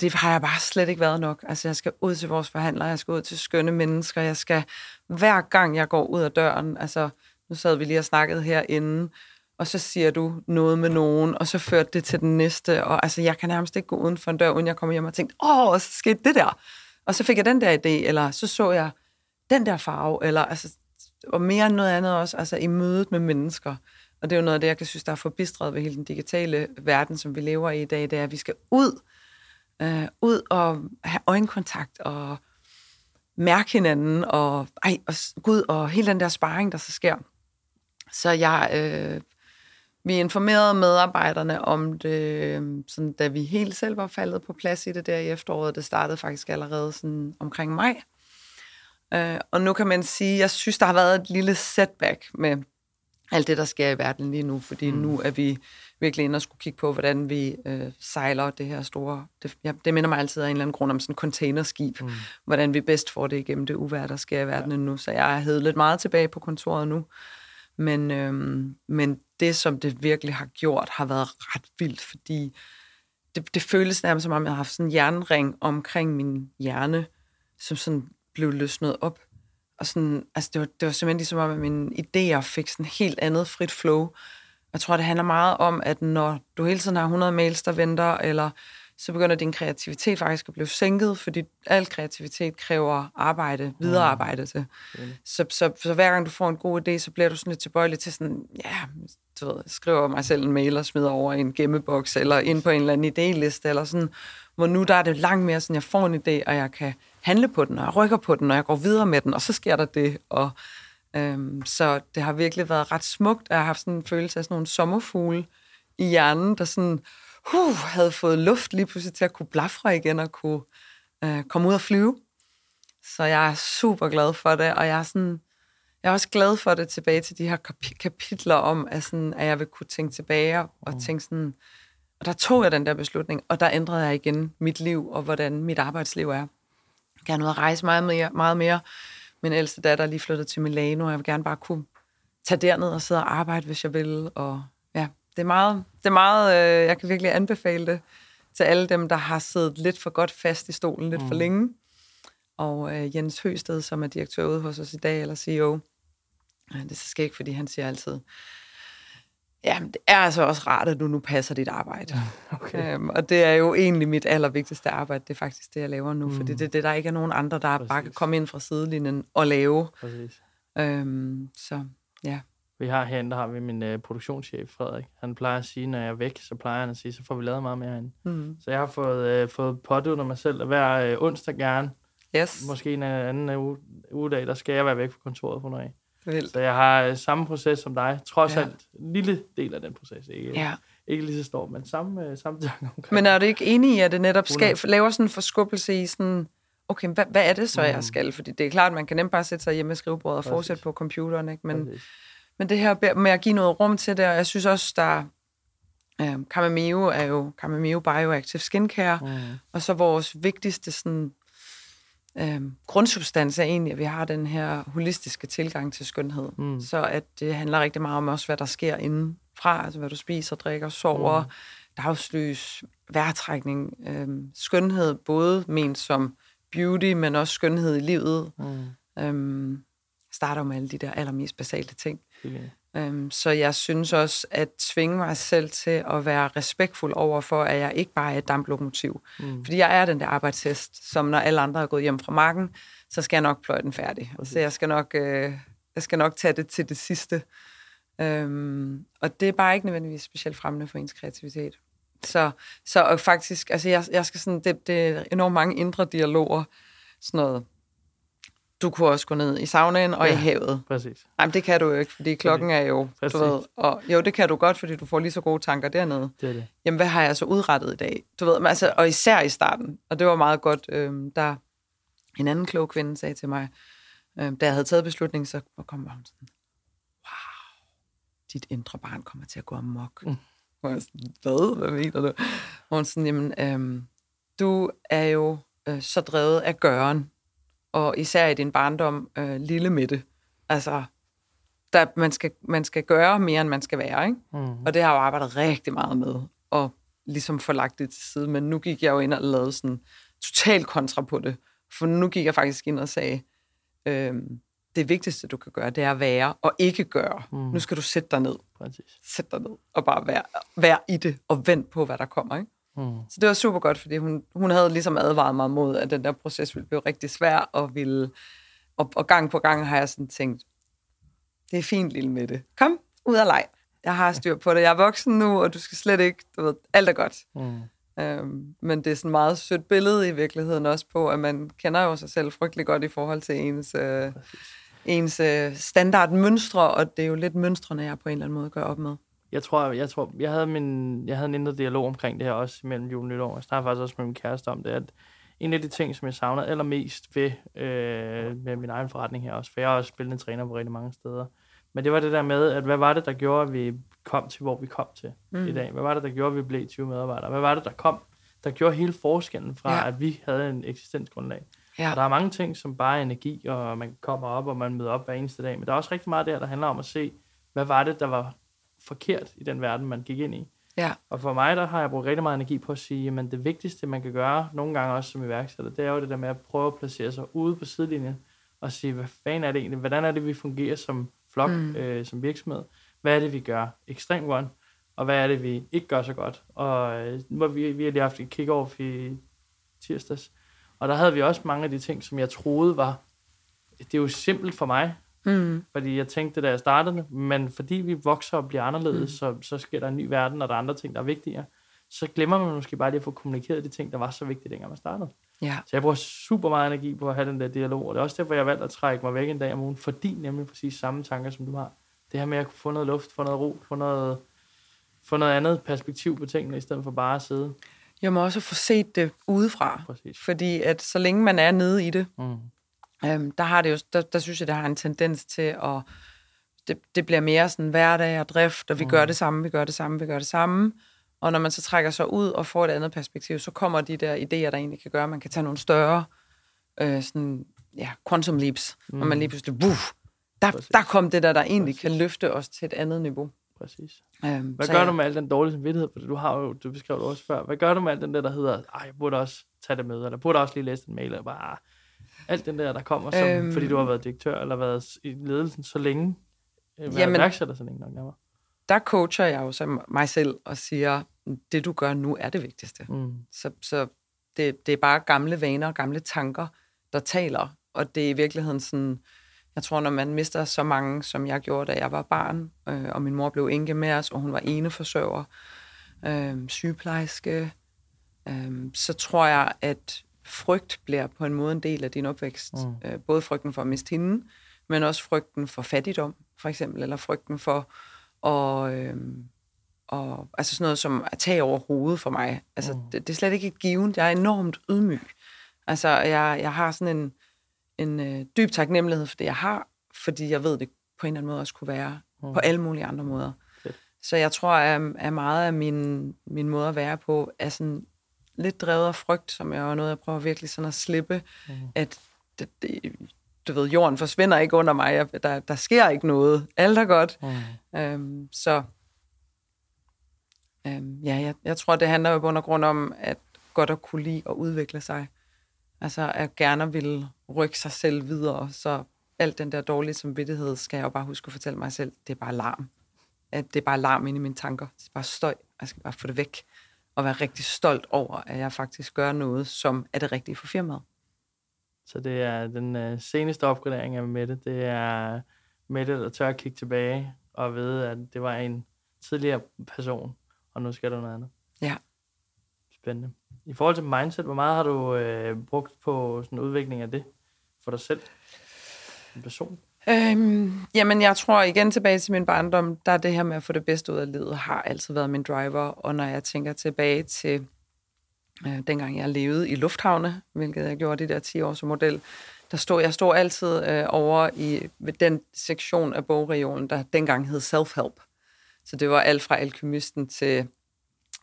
det har jeg bare slet ikke været nok. Altså, jeg skal ud til vores forhandlere, jeg skal ud til skønne mennesker, jeg skal hver gang, jeg går ud af døren, altså, nu sad vi lige og snakkede herinde, og så siger du noget med nogen, og så førte det til den næste, og altså, jeg kan nærmest ikke gå uden for en dør, uden jeg kommer hjem og tænkte, åh, så skete det der. Og så fik jeg den der idé, eller så så jeg den der farve, eller altså, og mere end noget andet også, altså i mødet med mennesker. Og det er jo noget af det, jeg kan synes, der er forbistret ved hele den digitale verden, som vi lever i i dag, det er, at vi skal ud, øh, ud og have øjenkontakt, og mærke hinanden, og, ej, og gud, og hele den der sparring, der så sker. Så jeg, øh, vi informerede medarbejderne om det, øh, sådan, da vi helt selv var faldet på plads i det der i efteråret. Det startede faktisk allerede sådan omkring maj. Øh, og nu kan man sige, jeg synes, der har været et lille setback med alt det, der sker i verden lige nu, fordi mm. nu er vi virkelig inde og skulle kigge på, hvordan vi øh, sejler det her store... Det, ja, det minder mig altid af en eller anden grund om sådan en containerskib, mm. hvordan vi bedst får det igennem det uvær, der sker i verden ja. nu. Så jeg har lidt meget tilbage på kontoret nu. Men, øhm, men det, som det virkelig har gjort, har været ret vildt, fordi det, det føles nærmest som om, jeg har haft sådan en jernring omkring min hjerne, som sådan blev løsnet op. Og sådan, altså det, var, det var simpelthen ligesom om, at mine idéer fik sådan helt andet frit flow. Jeg tror, det handler meget om, at når du hele tiden har 100 mails, der venter, eller så begynder din kreativitet faktisk at blive sænket, fordi al kreativitet kræver arbejde, videre arbejde til. Mm. Så, så, så hver gang du får en god idé, så bliver du sådan lidt tilbøjelig til sådan, ja, du ved, skriver mig selv en mail og smider over i en gemmeboks, eller ind på en eller anden idéliste, eller sådan, hvor nu der er det langt mere sådan, jeg får en idé, og jeg kan handle på den, og jeg rykker på den, og jeg går videre med den, og så sker der det, og øhm, så det har virkelig været ret smukt, og jeg har haft sådan en følelse af sådan nogle sommerfugle i hjernen, der sådan, uh, havde fået luft lige pludselig til at kunne blafre igen og kunne øh, komme ud og flyve. Så jeg er super glad for det, og jeg er sådan, jeg er også glad for det tilbage til de her kap- kapitler om, at, sådan, at jeg vil kunne tænke tilbage og mm. tænke sådan, og der tog jeg den der beslutning, og der ændrede jeg igen mit liv og hvordan mit arbejdsliv er. Jeg vil gerne ud og rejse meget mere, meget mere. Min ældste datter er lige flyttet til Milano, og jeg vil gerne bare kunne tage derned og sidde og arbejde, hvis jeg vil. Og det er meget, det er meget øh, jeg kan virkelig anbefale det til alle dem, der har siddet lidt for godt fast i stolen lidt mm. for længe. Og øh, Jens Høsted, som er direktør ude hos os i dag, eller CEO, øh, det er så skægt, fordi han siger altid, ja, det er altså også rart, at du nu passer dit arbejde. Okay. Øhm, og det er jo egentlig mit allervigtigste arbejde, det er faktisk det, jeg laver nu, mm. for det er det, der ikke er nogen andre, der Præcis. bare kan komme ind fra sidelinjen og lave. Præcis. Øhm, så ja. Vi har herinde, der har vi min uh, produktionschef, Frederik. Han plejer at sige, når jeg er væk, så plejer han at sige, så får vi lavet meget mere herinde. Mm. Så jeg har fået, uh, fået påduttet mig selv at hver uh, onsdag gerne, yes. måske en anden uge, ugedag, der skal jeg være væk fra kontoret for noget af. Vildt. Så jeg har uh, samme proces som dig. Trods ja. alt en lille del af den proces. Ikke, ja. ikke lige så stor, men samme, uh, samme tanke omkring. Men er du ikke enig i, at det netop skal, laver sådan en forskubbelse i sådan okay, hvad, hvad er det så, jeg mm. skal? Fordi det er klart, man kan nemt bare sætte sig hjemme med skrivebordet og Præcis. fortsætte på computeren, ikke? Men, men det her med at give noget rum til det, og jeg synes også, der øh, Camameo er jo Camameo Bioactive Skincare, mm. og så vores vigtigste sådan, øh, grundsubstans er egentlig, at vi har den her holistiske tilgang til skønhed. Mm. Så at det handler rigtig meget om også, hvad der sker indenfra, altså hvad du spiser, drikker, sover, mm. dagslys, vejrtrækning, øh, skønhed, både ment som beauty, men også skønhed i livet. Mm. Øhm, starter med alle de der allermest basale ting. Øhm, så jeg synes også, at tvinge mig selv til at være respektfuld over for, at jeg ikke bare er et damplokomotiv. Mm. Fordi jeg er den der arbejdshest, som når alle andre er gået hjem fra marken, så skal jeg nok pløje den færdig. Okay. Så jeg skal nok, øh, jeg skal nok tage det til det sidste. Øhm, og det er bare ikke nødvendigvis specielt fremmende for ens kreativitet. Så, så og faktisk, altså jeg, jeg skal sådan, det, det er enormt mange indre dialoger, sådan noget, du kunne også gå ned i saunaen og ja, i havet. Præcis. Nej, men det kan du jo ikke, fordi klokken er jo, præcis. du ved, og jo, det kan du godt, fordi du får lige så gode tanker dernede. Det er det. Jamen, hvad har jeg så udrettet i dag? Du ved, altså, og især i starten, og det var meget godt, øh, der en anden klog kvinde sagde til mig, øh, da jeg havde taget beslutningen, så kom hun sådan, wow, dit indre barn kommer til at gå amok. Mm. Og jeg sådan, hvad? Hvad mener du? Og hun sådan, jamen, øhm, du er jo øh, så drevet af gøren, og især i din barndom, øh, lille midte. Altså, der, man, skal, man skal gøre mere, end man skal være, ikke? Mm-hmm. Og det har jeg jo arbejdet rigtig meget med, og ligesom få lagt det til side. Men nu gik jeg jo ind og lavede sådan total kontra på det. For nu gik jeg faktisk ind og sagde, øh, det vigtigste, du kan gøre, det er at være og ikke gøre. Mm. Nu skal du sætte dig ned. Præcis. Sæt dig ned og bare være, være i det og vent på, hvad der kommer. Ikke? Mm. Så det var super godt, fordi hun, hun havde ligesom advaret mig mod, at den der proces ville blive rigtig svær, og, ville, og, og gang på gang har jeg sådan tænkt, det er fint, lille Mette. Kom, ud og leg. Jeg har styr på det. Jeg er voksen nu, og du skal slet ikke, du ved, alt er godt. Mm. Øhm, men det er sådan et meget sødt billede i virkeligheden også på, at man kender jo sig selv frygtelig godt i forhold til ens, øh, ens øh, standardmønstre, og det er jo lidt mønstrene, jeg på en eller anden måde gør op med. Jeg tror, jeg, tror, jeg havde, min, jeg havde en indre dialog omkring det her også mellem jul og nytår. Jeg snakkede faktisk også med min kæreste om det, at en af de ting, som jeg savner allermest ved øh, med min egen forretning her også, for jeg har også spillende træner på rigtig mange steder, men det var det der med, at hvad var det, der gjorde, at vi kom til, hvor vi kom til mm. i dag? Hvad var det, der gjorde, at vi blev 20 medarbejdere? Hvad var det, der kom, der gjorde hele forskellen fra, ja. at vi havde en eksistensgrundlag? Ja. Og der er mange ting, som bare er energi, og man kommer op, og man møder op hver eneste dag. Men der er også rigtig meget der, der handler om at se, hvad var det, der var forkert i den verden, man gik ind i. Ja. Og for mig, der har jeg brugt rigtig meget energi på at sige, at det vigtigste, man kan gøre, nogle gange også som iværksætter, det er jo det der med at prøve at placere sig ude på sidelinjen, og sige, hvad fanden er det egentlig? Hvordan er det, vi fungerer som flok, mm. øh, som virksomhed? Hvad er det, vi gør ekstremt godt? Og hvad er det, vi ikke gør så godt? Og øh, vi, vi har lige haft et kick-off i tirsdags, og der havde vi også mange af de ting, som jeg troede var, det er jo simpelt for mig, mm. fordi jeg tænkte, da jeg startede, men fordi vi vokser og bliver anderledes, mm. så, så sker der en ny verden, og der er andre ting, der er vigtigere. Så glemmer man måske bare lige at få kommunikeret de ting, der var så vigtige, dengang man startede. Ja. Så jeg bruger super meget energi på at have den der dialog, og det er også derfor, jeg valgte at trække mig væk en dag om ugen, fordi nemlig præcis samme tanker, som du har. Det her med at kunne få noget luft, få noget ro, få noget få noget andet perspektiv på tingene, i stedet for bare at sidde. Jeg må også få set det udefra. Præcis. Fordi at så længe man er nede i det, Mm. Øhm, der, har det jo, der, der synes jeg, der har en tendens til at... Det, det bliver mere sådan hverdag og drift, og vi mm. gør det samme, vi gør det samme, vi gør det samme. Og når man så trækker sig ud og får et andet perspektiv, så kommer de der idéer, der egentlig kan gøre, at man kan tage nogle større øh, sådan, ja, quantum leaps, mm. og man lige pludselig, buff, der, Præcis. der kom det der, der egentlig Præcis. kan løfte os til et andet niveau. Præcis. Øhm, Hvad gør jeg- du med al den dårlige samvittighed? For du har jo, du beskrev det også før. Hvad gør du med al den der, der hedder, ej, jeg burde også tage det med, eller jeg burde også lige læse den mail, eller bare alt den der, der kommer, som, øhm, fordi du har været direktør, eller været i ledelsen så længe, øh, været Jamen- iværksætter så længe nok nærmere. Der coacher jeg jo så mig selv og siger, det du gør nu er det vigtigste. Mm. Så, så det, det er bare gamle vaner og gamle tanker, der taler. Og det er i virkeligheden sådan, jeg tror, når man mister så mange, som jeg gjorde, da jeg var barn, øh, og min mor blev enke med os, og hun var eneforsørger, øh, sygeplejerske, øh, så tror jeg, at frygt bliver på en måde en del af din opvækst. Mm. Øh, både frygten for at miste hende, men også frygten for fattigdom, for eksempel, eller frygten for at... Øh, og, altså sådan noget som at tage over hovedet for mig. Altså, Mm. det, det er slet ikke et given. Jeg er enormt ydmyg. Altså, jeg, jeg har sådan en, en øh, dyb taknemmelighed for det, jeg har, fordi jeg ved, det på en eller anden måde også kunne være mm. på alle mulige andre måder. Fedt. Så jeg tror, at, at meget af min, min måde at være på er sådan lidt drevet af frygt, som jeg er noget, jeg prøver virkelig sådan at slippe, Mm. at det, det, du ved, jorden forsvinder ikke under mig. Jeg, der, der sker ikke noget. Alt er godt. Mm. Øhm, så øhm, ja, jeg, jeg tror, det handler jo bund og grund om, at godt at kunne lide at udvikle sig. Altså at gerne vil rykke sig selv videre, så alt den der dårlige samvittighed, skal jeg jo bare huske at fortælle mig selv, det er bare larm. At det er bare larm inde i mine tanker. Det er bare støj. Jeg skal bare få det væk. Og være rigtig stolt over, at jeg faktisk gør noget, som er det rigtige for firmaet. Så det er den øh, seneste opgradering af Mette. Det er Mette, der tør at kigge tilbage og ved, at det var en tidligere person, og nu skal der noget andet. Ja. Spændende. I forhold til mindset, hvor meget har du øh, brugt på sådan udvikling af det for dig selv? En person? Øhm, jamen, jeg tror igen tilbage til min barndom, der er det her med at få det bedste ud af livet, har altid været min driver. Og når jeg tænker tilbage til øh, dengang jeg levede i lufthavne, hvilket jeg gjorde de der 10 år som model, der stod, jeg stod altid øh, over i ved den sektion af bogregionen, der dengang hed Self-Help. Så det var alt fra alkymisten til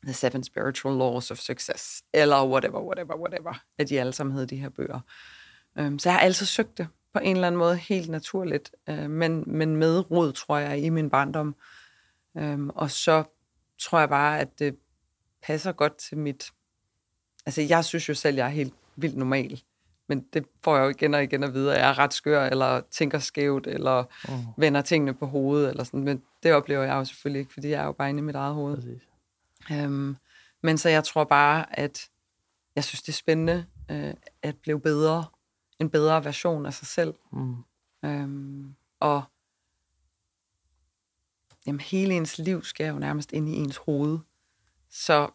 The Seven Spiritual Laws of Success, eller whatever, whatever, whatever, at de alle sammen hed de her bøger. Øhm, så jeg har altid søgt det på en eller anden måde helt naturligt, øh, men, men med rod, tror jeg, i min barndom. Øhm, og så tror jeg bare, at det passer godt til mit... Altså, jeg synes jo selv, jeg er helt vildt normal. Men det får jeg jo igen og igen at vide, at jeg er ret skør, eller tænker skævt, eller Mm. vender tingene på hovedet, eller sådan. Men det oplever jeg jo selvfølgelig ikke, fordi jeg er jo bare inde i mit eget hoved. Præcis. Øhm, men så jeg tror bare, at jeg synes, det er spændende øh, at blive bedre, en bedre version af sig selv. Mm. Øhm, og jamen, hele ens liv skal jo nærmest ind i ens hoved. Så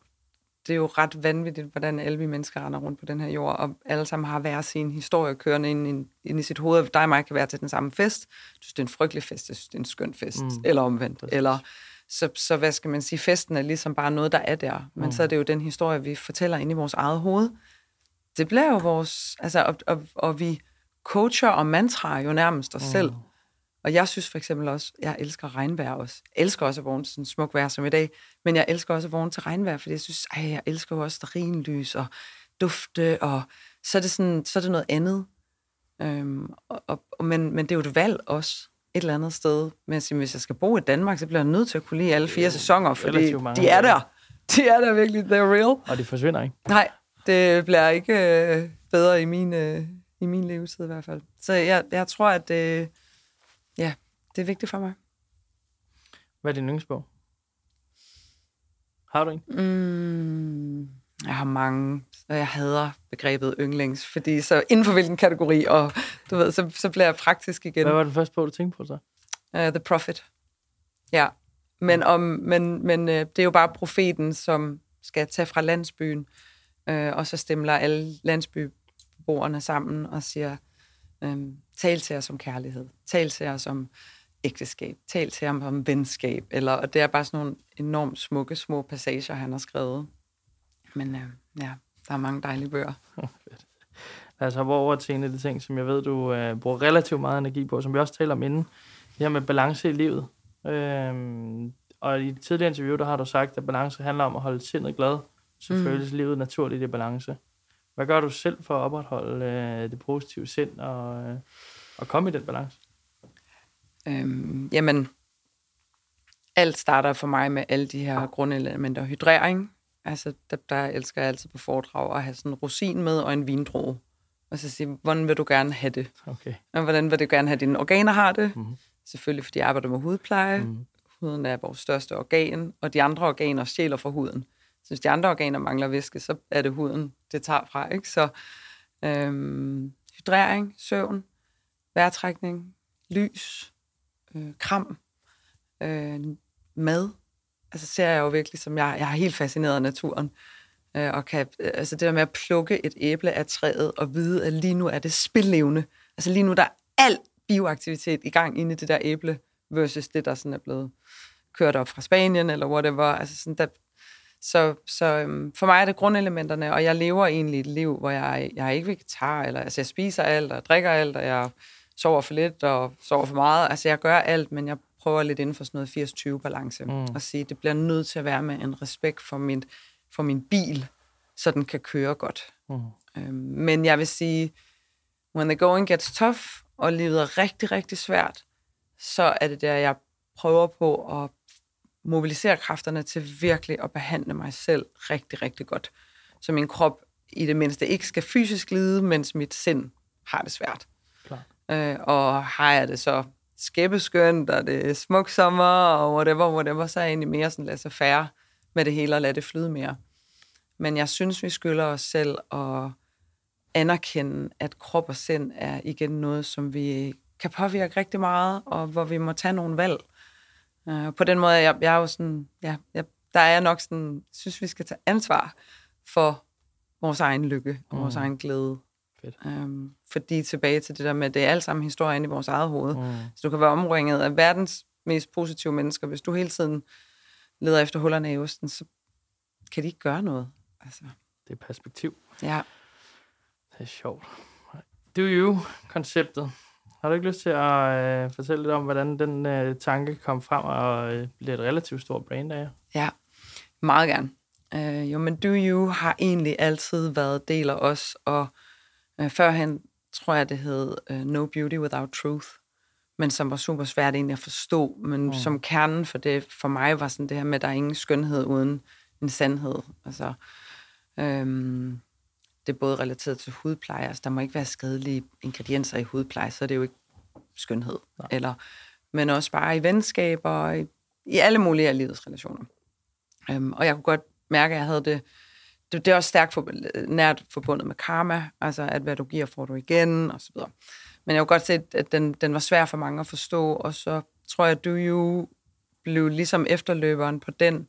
det er jo ret vanvittigt, hvordan alle vi mennesker render rundt på den her jord, og alle sammen har hver sin historie kørende ind, ind, ind i sit hoved. Dig og mig kan være til den samme fest. Du synes, det er en frygtelig fest, jeg synes, det er en skøn fest, Mm. eller omvendt. Præcis. Eller, så, så hvad skal man sige, festen er ligesom bare noget, der er der. Men mm. så er det jo den historie, vi fortæller ind i vores eget hoved. Det bliver jo vores, altså, og, og, og vi coacher og mantraer jo nærmest os mm. selv. Og jeg synes for eksempel også, jeg elsker regnvejr også. Jeg elsker også at vågne til sådan smuk vejr som i dag, men jeg elsker også at vågne til regnvejr, fordi jeg synes, ej, jeg elsker jo også stearinlys og dufte, og så er det, sådan, så er det noget andet. Øhm, og, og, men, men det er jo et valg også, et eller andet sted. Men jeg siger, hvis jeg skal bo i Danmark, så bliver jeg nødt til at kunne lide alle fire sæsoner, fordi de er der. De er der virkelig, they're real. Og det forsvinder ikke. Nej, det bliver ikke øh, bedre i min, øh, i min levetid i hvert fald. Så jeg, jeg tror, at det, ja, det er vigtigt for mig. Hvad er din yndlingsbog? Har du en? Mm, jeg har mange, og jeg hader begrebet yndlings, fordi så inden for hvilken kategori, og du ved, så, så bliver jeg praktisk igen. Hvad var den første bog, du tænkte på så? Uh, The Prophet. Ja, men, om, men, men uh, det er jo bare profeten, som skal tage fra landsbyen, øh, og så stemler alle landsbyboerne sammen og siger, øh, tal til os om kærlighed, tal til os om ægteskab. Tal til ham om venskab. Eller, og det er bare sådan nogle enormt smukke, små passager, han har skrevet. Men øh, ja, der er mange dejlige bøger. Lad os hoppe over til en af de ting, som jeg ved, du øh, bruger relativt meget energi på, som vi også taler om inden. Det her med balance i livet. Øhm, og i et tidligere interview, der har du sagt, at balance handler om at holde sindet glad. Så mm. føles livet naturligt i balance. Hvad gør du selv for at opretholde øh, det positive sind og, øh, og komme i den balance? Øhm, jamen, alt starter for mig med alle de her grundelementer. Hydrering, altså der, der elsker jeg altid på foredrag at have sådan en rosin med og en vindrue. Og så sige, hvordan vil du gerne have det? Okay. Og hvordan vil du gerne have, at dine organer har det? Mhm. Selvfølgelig, fordi jeg arbejder med hudpleje. Mhm. Huden er vores største organ, og de andre organer stjæler fra huden. Så hvis de andre organer mangler væske, så er det huden, det tager fra. Ikke? Så øhm, hydrering, søvn, vejrtrækning, lys, øh, kram, øh, mad. Altså ser jeg jo virkelig som, jeg, jeg er helt fascineret af naturen. Øh, og kan, øh, altså det der med at plukke et æble af træet og vide, at lige nu er det spillevende. Altså lige nu der er al bioaktivitet i gang inde i det der æble, versus det, der sådan er blevet kørt op fra Spanien, eller whatever. Altså sådan, der, så, så øhm, for mig er det grundelementerne, og jeg lever egentlig et liv, hvor jeg, jeg er ikke vegetar, eller altså jeg spiser alt, og drikker alt, og jeg sover for lidt, og sover for meget. Altså jeg gør alt, men jeg prøver lidt inden for sådan noget 80-20 balance, mm. og sige, det bliver nødt til at være med en respekt for min, for min bil, så den kan køre godt. Mm. Øhm, men jeg vil sige, when the going gets tough, og livet er rigtig, rigtig svært, så er det der, jeg prøver på at mobilisere kræfterne til virkelig at behandle mig selv rigtig, rigtig godt. Så min krop i det mindste ikke skal fysisk lide, mens mit sind har det svært. Klar. Øh, og har jeg det så skæbbeskønt, og det er smuk sommer, og whatever, whatever, så er jeg egentlig mere sådan, lad sig færre med det hele, og lade det flyde mere. Men jeg synes, vi skylder os selv at anerkende, at krop og sind er igen noget, som vi kan påvirke rigtig meget, og hvor vi må tage nogle valg. Uh, på den måde, jeg, jeg er jo sådan, ja, jeg, der er jeg nok sådan, synes vi skal tage ansvar for vores egen lykke og vores Mm. egen glæde. Fedt. Um, fordi tilbage til det der med, at det er alt sammen historier inde i vores eget hoved. Mm. Så du kan være omringet af verdens mest positive mennesker. Hvis du hele tiden leder efter hullerne i osten, så kan de ikke gøre noget. Altså, Det er perspektiv. ja. Det er sjovt. Do you-konceptet. Har du ikke lyst til at øh, fortælle lidt om, hvordan den øh, tanke kom frem og øh, blev et relativt stort brand af jer? Ja, meget gerne. Øh, jo, men Do You har egentlig altid været del af os, og øh, førhen tror jeg, det hed øh, No Beauty Without Truth, men som var super svært egentlig at forstå, men Mm. som kernen for det, for mig var sådan det her med, at der er ingen skønhed uden en sandhed. Altså, øhm, det er både relateret til hudpleje, altså der må ikke være skadelige ingredienser i hudpleje, så er det jo ikke skønhed. Nej. Eller, men også bare i venskaber, og i, i alle mulige af livets relationer. Øhm, og jeg kunne godt mærke, at jeg havde det, det, det er også stærkt for, nært forbundet med karma, altså at hvad du giver, får du igen, og så videre. Men jeg kunne godt se, at den, den var svær for mange at forstå, og så tror jeg, at Do You blev ligesom efterløberen på den,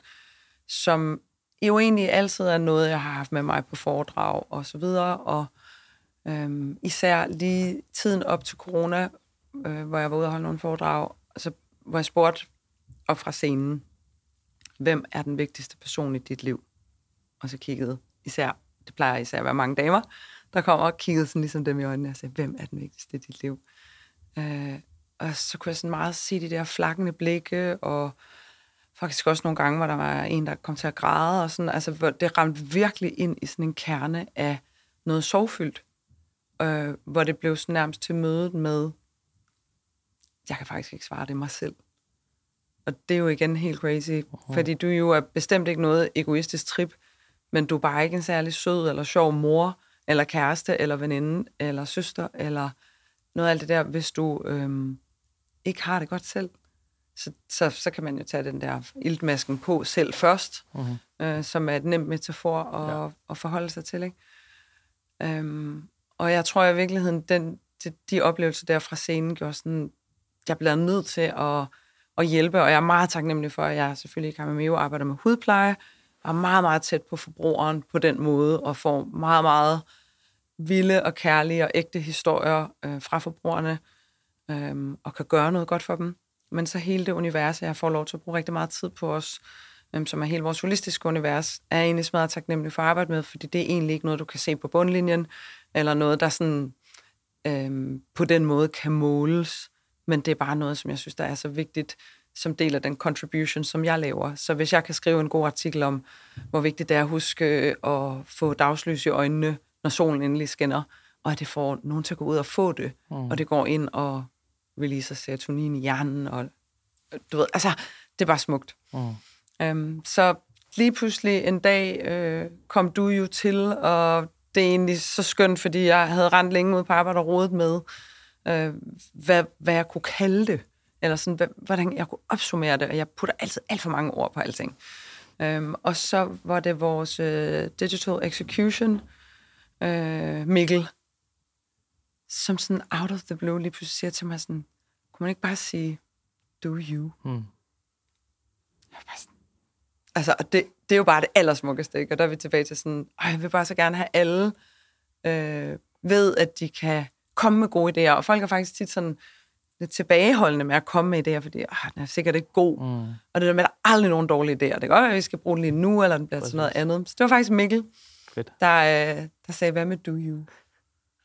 som jo egentlig altid er noget, jeg har haft med mig på foredrag og så videre, og øhm, især lige tiden op til corona, øh, hvor jeg var ude og holde nogle foredrag, så, hvor jeg spurgte op fra scenen, hvem er den vigtigste person i dit liv? Og så kiggede især, det plejer især at være mange damer, der kommer og kiggede sådan ligesom dem i øjnene og sagde, hvem er den vigtigste i dit liv? Øh, og så kunne jeg sådan meget se de der flakkende blikke, og faktisk også nogle gange, hvor der var en, der kom til at græde, og sådan, altså, hvor det ramte virkelig ind i sådan en kerne af noget sorgfyldt, øh, hvor det blev sådan nærmest til mødet med, jeg kan faktisk ikke svare det mig selv. Og det er jo igen helt crazy, uh-huh. fordi du jo er bestemt ikke noget egoistisk trip, men du er bare ikke en særlig sød eller sjov mor, eller kæreste, eller veninde, eller søster, eller noget af alt det der, hvis du øhm, ikke har det godt selv. Så, så, så kan man jo tage den der iltmasken på selv først, Mm-hmm. øh, som er et nemt metafor at, Ja. at forholde sig til. Ikke? Øhm, og jeg tror i virkeligheden, den, de, de oplevelser der fra scenen gjorde sådan, jeg bliver nødt til at, at hjælpe, og jeg er meget taknemmelig for, at jeg selvfølgelig i Camameo arbejder med hudpleje, og er meget, meget tæt på forbrugeren på den måde, og får meget, meget vilde og kærlige og ægte historier øh, fra forbrugerne, øh, og kan gøre noget godt for dem. Men så hele det univers, jeg får lov til at bruge rigtig meget tid på os, øhm, som er hele vores holistiske univers, er jeg egentlig smadret taknemmelig for at arbejde med, fordi det er egentlig ikke noget, du kan se på bundlinjen, eller noget, der sådan øhm, på den måde kan måles, men det er bare noget, som jeg synes, der er så vigtigt, som del af den contribution, som jeg laver. Så hvis jeg kan skrive en god artikel om, hvor vigtigt det er at huske at få dagslys i øjnene, når solen endelig skinner, og at det får nogen til at gå ud og få det, mm. og det går ind og releaser serotonin i hjernen, og du ved, altså, det er bare smukt. Mm. Um, så lige pludselig en dag øh, kom du jo til, og det er egentlig så skønt, fordi jeg havde rent længe ud på arbejde og rodet med, øh, hvad, hvad jeg kunne kalde det, eller sådan, hvordan jeg kunne opsummere det, og jeg putter altid alt for mange ord på alting. Um, og så var det vores uh, digital execution, uh, Mikkel, som sådan out of the blue lige pludselig siger til mig sådan, kunne man ikke bare sige, do you? Mm. Sådan, altså, det, det er jo bare det allersmukkeste, ikke? Og der er vi tilbage til sådan, jeg vil bare så gerne have alle øh, ved, at de kan komme med gode idéer. Og folk er faktisk tit sådan lidt tilbageholdende med at komme med idéer, fordi ah, den er sikkert ikke god. Mm. Og det der med, at der er aldrig nogen dårlige idéer. Det kan godt være, at vi skal bruge den lige nu, eller den bliver til noget andet. Så det var faktisk Mikkel, Fedt. der, øh, der sagde, hvad med do you?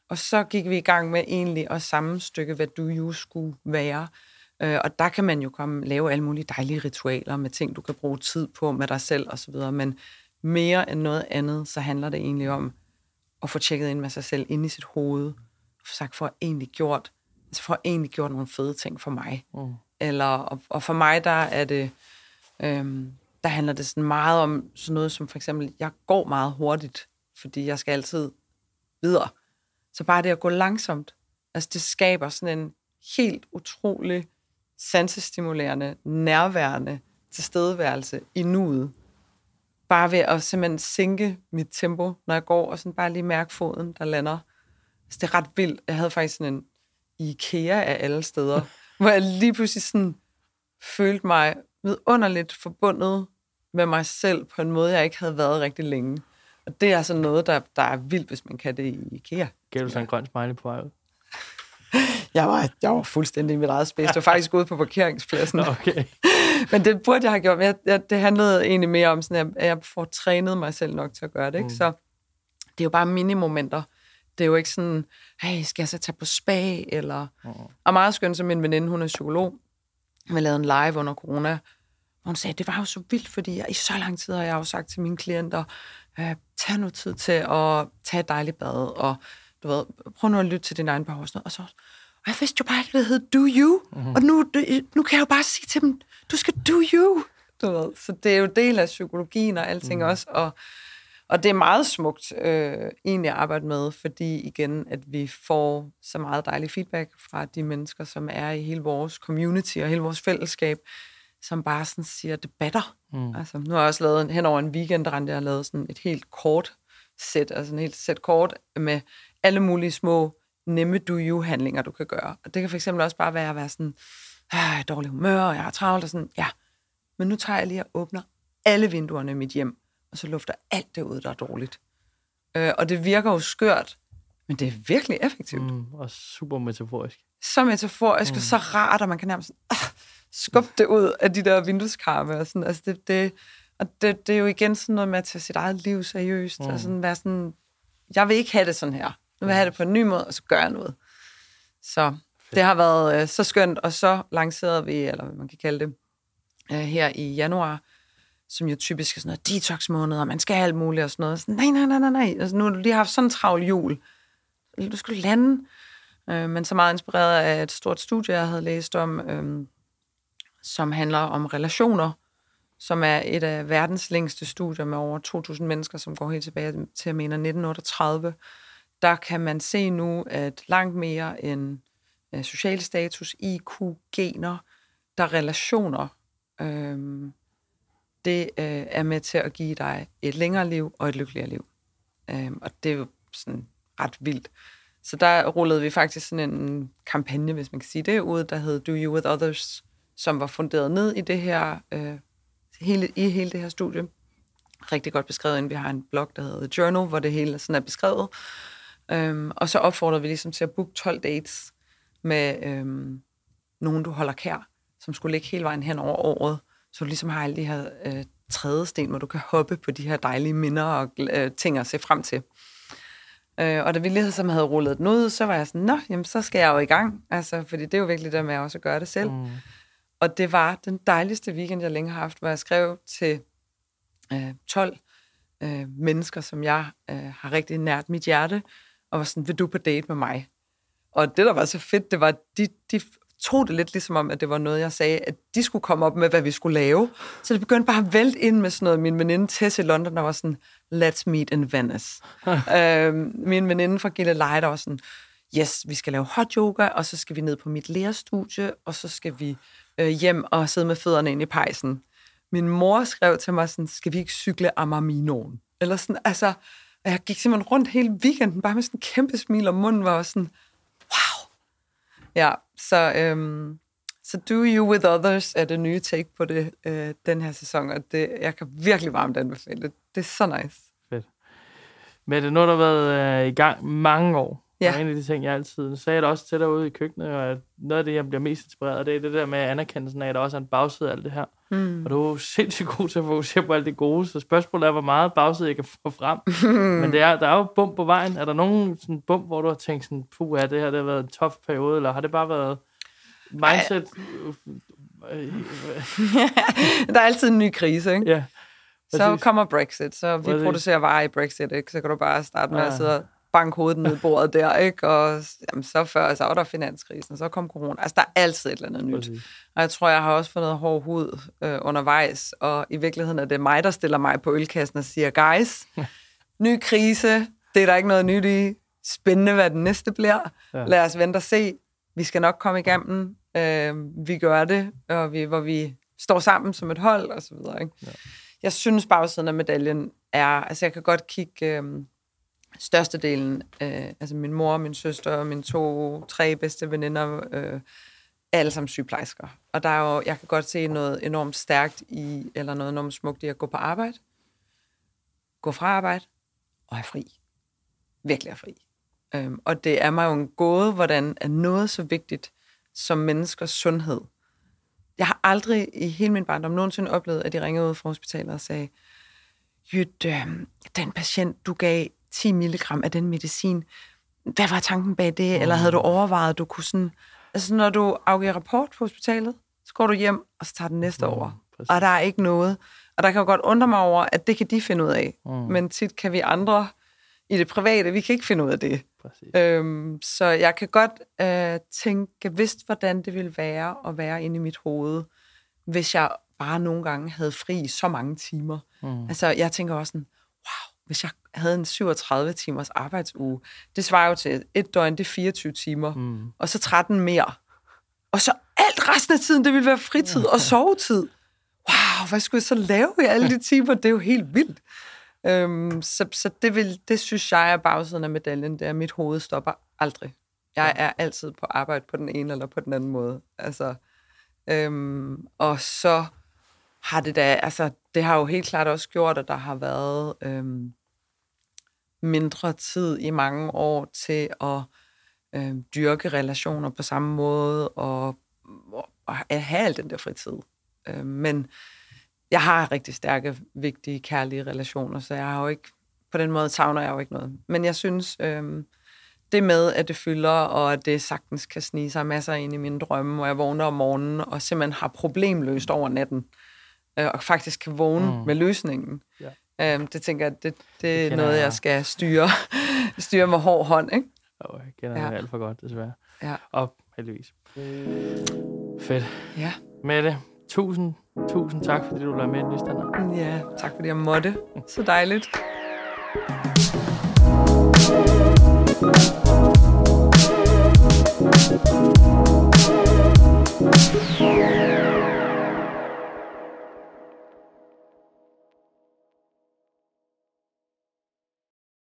Og så gik vi i gang med egentlig at sammenstykke, hvad do you skulle være. Øh, og der kan man jo komme lave alle mulige dejlige ritualer med ting, du kan bruge tid på med dig selv osv. Men mere end noget andet, så handler det egentlig om at få tjekket ind med sig selv ind i sit hoved. Og sagt, for egentlig gjort, altså for egentlig gjort nogle fede ting for mig. Mm. Eller, og, og for mig, der er det, øhm, der handler det sådan meget om sådan noget som for eksempel, jeg går meget hurtigt, fordi jeg skal altid videre. Så bare det at gå langsomt, altså det skaber sådan en helt utrolig sansestimulerende, nærværende tilstedeværelse i nuet. Bare ved at simpelthen sænke mit tempo, når jeg går, og sådan bare lige mærke foden, der lander. Så det er ret vildt. Jeg havde faktisk sådan en IKEA af alle steder, hvor jeg lige pludselig sådan følte mig vidunderligt forbundet med mig selv på en måde, jeg ikke havde været rigtig længe. Det er altså noget, der, der er vildt, hvis man kan det i IKEA. Gav du så en grøn smiley på vej ud? jeg var, jeg var fuldstændig i mit eget space. Det var faktisk ude på parkeringspladsen. Okay. Men det burde jeg have gjort. Jeg, jeg, det handlede egentlig mere om, sådan, at jeg får trænet mig selv nok til at gøre det. Ikke? Mm. Så det er jo bare minimomenter. Det er jo ikke sådan, hey, skal jeg så tage på spa? Eller... Mm. Og meget skønt, som min veninde, hun er psykolog. Vi lavede en live under corona, hun sagde, det var jo så vildt, fordi jeg, i så lang tid har jeg jo sagt til mine klienter, øh, tag nu tid til at tage et dejligt bad, og du ved, prøv nu at lytte til din egen behov. Og, sådan noget. og så, og jeg vidste jo bare ikke, det hed do you. Mm-hmm. Og nu, nu kan jeg jo bare sige til dem, du skal do you. Du ved. Så det er jo del af psykologien og alting mm. også. Og, og det er meget smukt øh, egentlig at arbejde med, fordi igen, at vi får så meget dejlig feedback fra de mennesker, som er i hele vores community og hele vores fællesskab, som bare sådan siger, det batter. Mm. Altså, nu har jeg også lavet en, hen over en weekend, der jeg har lavet sådan et helt kort sæt, altså en helt sæt kort med alle mulige små nemme do-you-handlinger, du kan gøre. Og det kan fx også bare være at være sådan, ah, dårlig humør, og jeg har travlt, og sådan, ja. Men nu tager jeg lige og åbner alle vinduerne i mit hjem, og så lufter alt det ud, der er dårligt. Øh, og det virker jo skørt, men det er virkelig effektivt. Mm, og super metaforisk. Så metaforisk, mm. og så rart, at man kan nærmest ah, skubbe det ud af de der vindueskarme. Og sådan. Altså det, det, og det, det er jo igen sådan noget med at tage sit eget liv seriøst, mm. og sådan være sådan, jeg vil ikke have det sådan her. Nu vil jeg have det på en ny måde, og så gør jeg noget. Så Fedt. det har været øh, så skønt, og så lancerede vi, eller hvad man kan kalde det, øh, her i januar, som jo typisk er sådan noget detox-måned, og man skal have alt muligt og sådan noget. Så, nej, nej, nej, nej, nej. Altså, nu har du lige haft sådan en travl jul. Du skal lande. Øh, men så meget inspireret af et stort studie, jeg havde læst om, øh, som handler om relationer, som er et af verdens længste studier med over 2.000 mennesker, som går helt tilbage til, jeg mener, 1938 der kan man se nu, at langt mere end øh, social status, IQ, gener, der relationer, øh, det øh, er med til at give dig et længere liv og et lykkeligere liv. Øh, og det er jo sådan ret vildt. Så der rullede vi faktisk sådan en kampagne, hvis man kan sige det, ud, der hed Do You With Others, som var funderet ned i det her, øh, hele, i hele det her studie. Rigtig godt beskrevet, inden vi har en blog, der hedder The Journal, hvor det hele sådan er beskrevet. Øhm, og så opfordrer vi ligesom til at booke 12 dates med øhm, nogen, du holder kær. som skulle ligge hele vejen hen over året, så du ligesom har alle de her øh, trædesten, hvor du kan hoppe på de her dejlige minder og øh, ting at se frem til. Øh, og da vi ligesom havde rullet den ud, så var jeg sådan, nå, jamen, så skal jeg jo i gang. Altså, fordi det er jo virkelig det med at også gøre det selv. Mm. Og det var den dejligste weekend, jeg længe har haft, hvor jeg skrev til øh, 12 øh, mennesker, som jeg øh, har rigtig nært mit hjerte, og var sådan, vil du på date med mig? Og det, der var så fedt, det var, de, de tog det lidt ligesom om, at det var noget, jeg sagde, at de skulle komme op med, hvad vi skulle lave. Så det begyndte bare at vælte ind med sådan noget. Min veninde Tess i London, der var sådan, let's meet in Venice. øh, min veninde fra Gilleleje, der var sådan, yes, vi skal lave hot yoga, og så skal vi ned på mit lærerstudie, og så skal vi øh, hjem og sidde med fødderne ind i pejsen. Min mor skrev til mig sådan, skal vi ikke cykle Amarminoen? Eller sådan, altså, jeg gik simpelthen rundt hele weekenden, bare med sådan en kæmpe smil om munden, var sådan, wow. Ja, så, øhm, så Do You With Others er det nye take på det, øh, den her sæson, og det, jeg kan virkelig varmt anbefale det. Det er så nice. Fedt. Men det er har der været øh, i gang mange år. Ja. Og en af de ting, jeg altid sagde det også til dig ude i køkkenet, og noget af det, jeg bliver mest inspireret af, det er det der med anerkendelsen af, at der også er en bagside af alt det her. Mm. Og du er sindssygt god til at fokusere på alt det gode, så spørgsmålet er, hvor meget bagside jeg kan få frem. Men det er, der er jo bump på vejen. Er der nogen sådan bump, hvor du har tænkt sådan, puh, ja, det her det har været en tof periode, eller har det bare været mindset? der er altid en ny krise, ikke? Ja. Så kommer Brexit, så vi producerer varer i Brexit, ikke? så kan du bare starte med ja. at sidde og banke hovedet ned i bordet der, ikke? Og jamen, så før, så var der finanskrisen, så kom corona. Altså, der er altid et eller andet nyt. Præcis. Og jeg tror, jeg har også fået noget hård hud øh, undervejs, og i virkeligheden er det mig, der stiller mig på ølkassen og siger, guys, ny krise, det er der ikke noget nyt i. Spændende, hvad den næste bliver. Ja. Lad os vente og se. Vi skal nok komme igennem. Øh, vi gør det, og vi, hvor vi står sammen som et hold, og så videre. Ikke? Ja. Jeg synes, bagsiden af medaljen er, altså jeg kan godt kigge... Øh, størstedelen, øh, altså min mor, min søster og mine to, tre bedste veninder, øh, alle sammen sygeplejersker. Og der er jo, jeg kan godt se noget enormt stærkt i, eller noget enormt smukt i at gå på arbejde, gå fra arbejde og have fri. Virkelig have fri. Øhm, og det er mig jo en gåde, hvordan er noget så vigtigt som menneskers sundhed. Jeg har aldrig i hele min barndom nogensinde oplevet, at de ringede ud fra hospitalet og sagde, Jyt, øh, den patient, du gav 10 milligram af den medicin. Hvad var tanken bag det? Mm. Eller havde du overvejet, at du kunne sådan... Altså, når du afgiver rapport på hospitalet, så går du hjem, og så tager den næste mm, over. Præcis. Og der er ikke noget. Og der kan jo godt undre mig over, at det kan de finde ud af. Mm. Men tit kan vi andre i det private, vi kan ikke finde ud af det. Øhm, så jeg kan godt øh, tænke vidst, hvordan det ville være at være inde i mit hoved, hvis jeg bare nogle gange havde fri så mange timer. Mm. Altså, jeg tænker også sådan, hvis jeg havde en 37 timers arbejdsuge, det svarer jo til et døgn, det er 24 timer, mm. og så 13 mere. Og så alt resten af tiden, det ville være fritid og sovetid. Wow, hvad skulle jeg så lave i alle de timer? Det er jo helt vildt. Øhm, så så det, vil, det synes jeg er bagsiden af medaljen, det er, at mit hoved stopper aldrig. Jeg er altid på arbejde på den ene eller på den anden måde. Altså, øhm, og så har det da, altså, det har jo helt klart også gjort, at der har været øhm, mindre tid i mange år til at øh, dyrke relationer på samme måde og, og have al den der fritid. Øh, men jeg har rigtig stærke, vigtige, kærlige relationer, så jeg har jo ikke, på den måde savner jeg jo ikke noget. Men jeg synes, øh, det med, at det fylder, og at det sagtens kan snige sig masser ind i mine drømme, hvor jeg vågner om morgenen og simpelthen har problemløst over natten, øh, og faktisk kan vågne mm. med løsningen. Ja. Øhm, det tænker jeg, det, det, det er noget, jeg, jeg skal styre, styre med hård hånd. Ikke? Jo, jeg kender ja. det alt for godt, desværre. Ja. Og heldigvis. Fedt. Ja. Mette, tusind, tusind tak, fordi du lavede med i listerne. Ja, tak fordi jeg måtte. Så dejligt.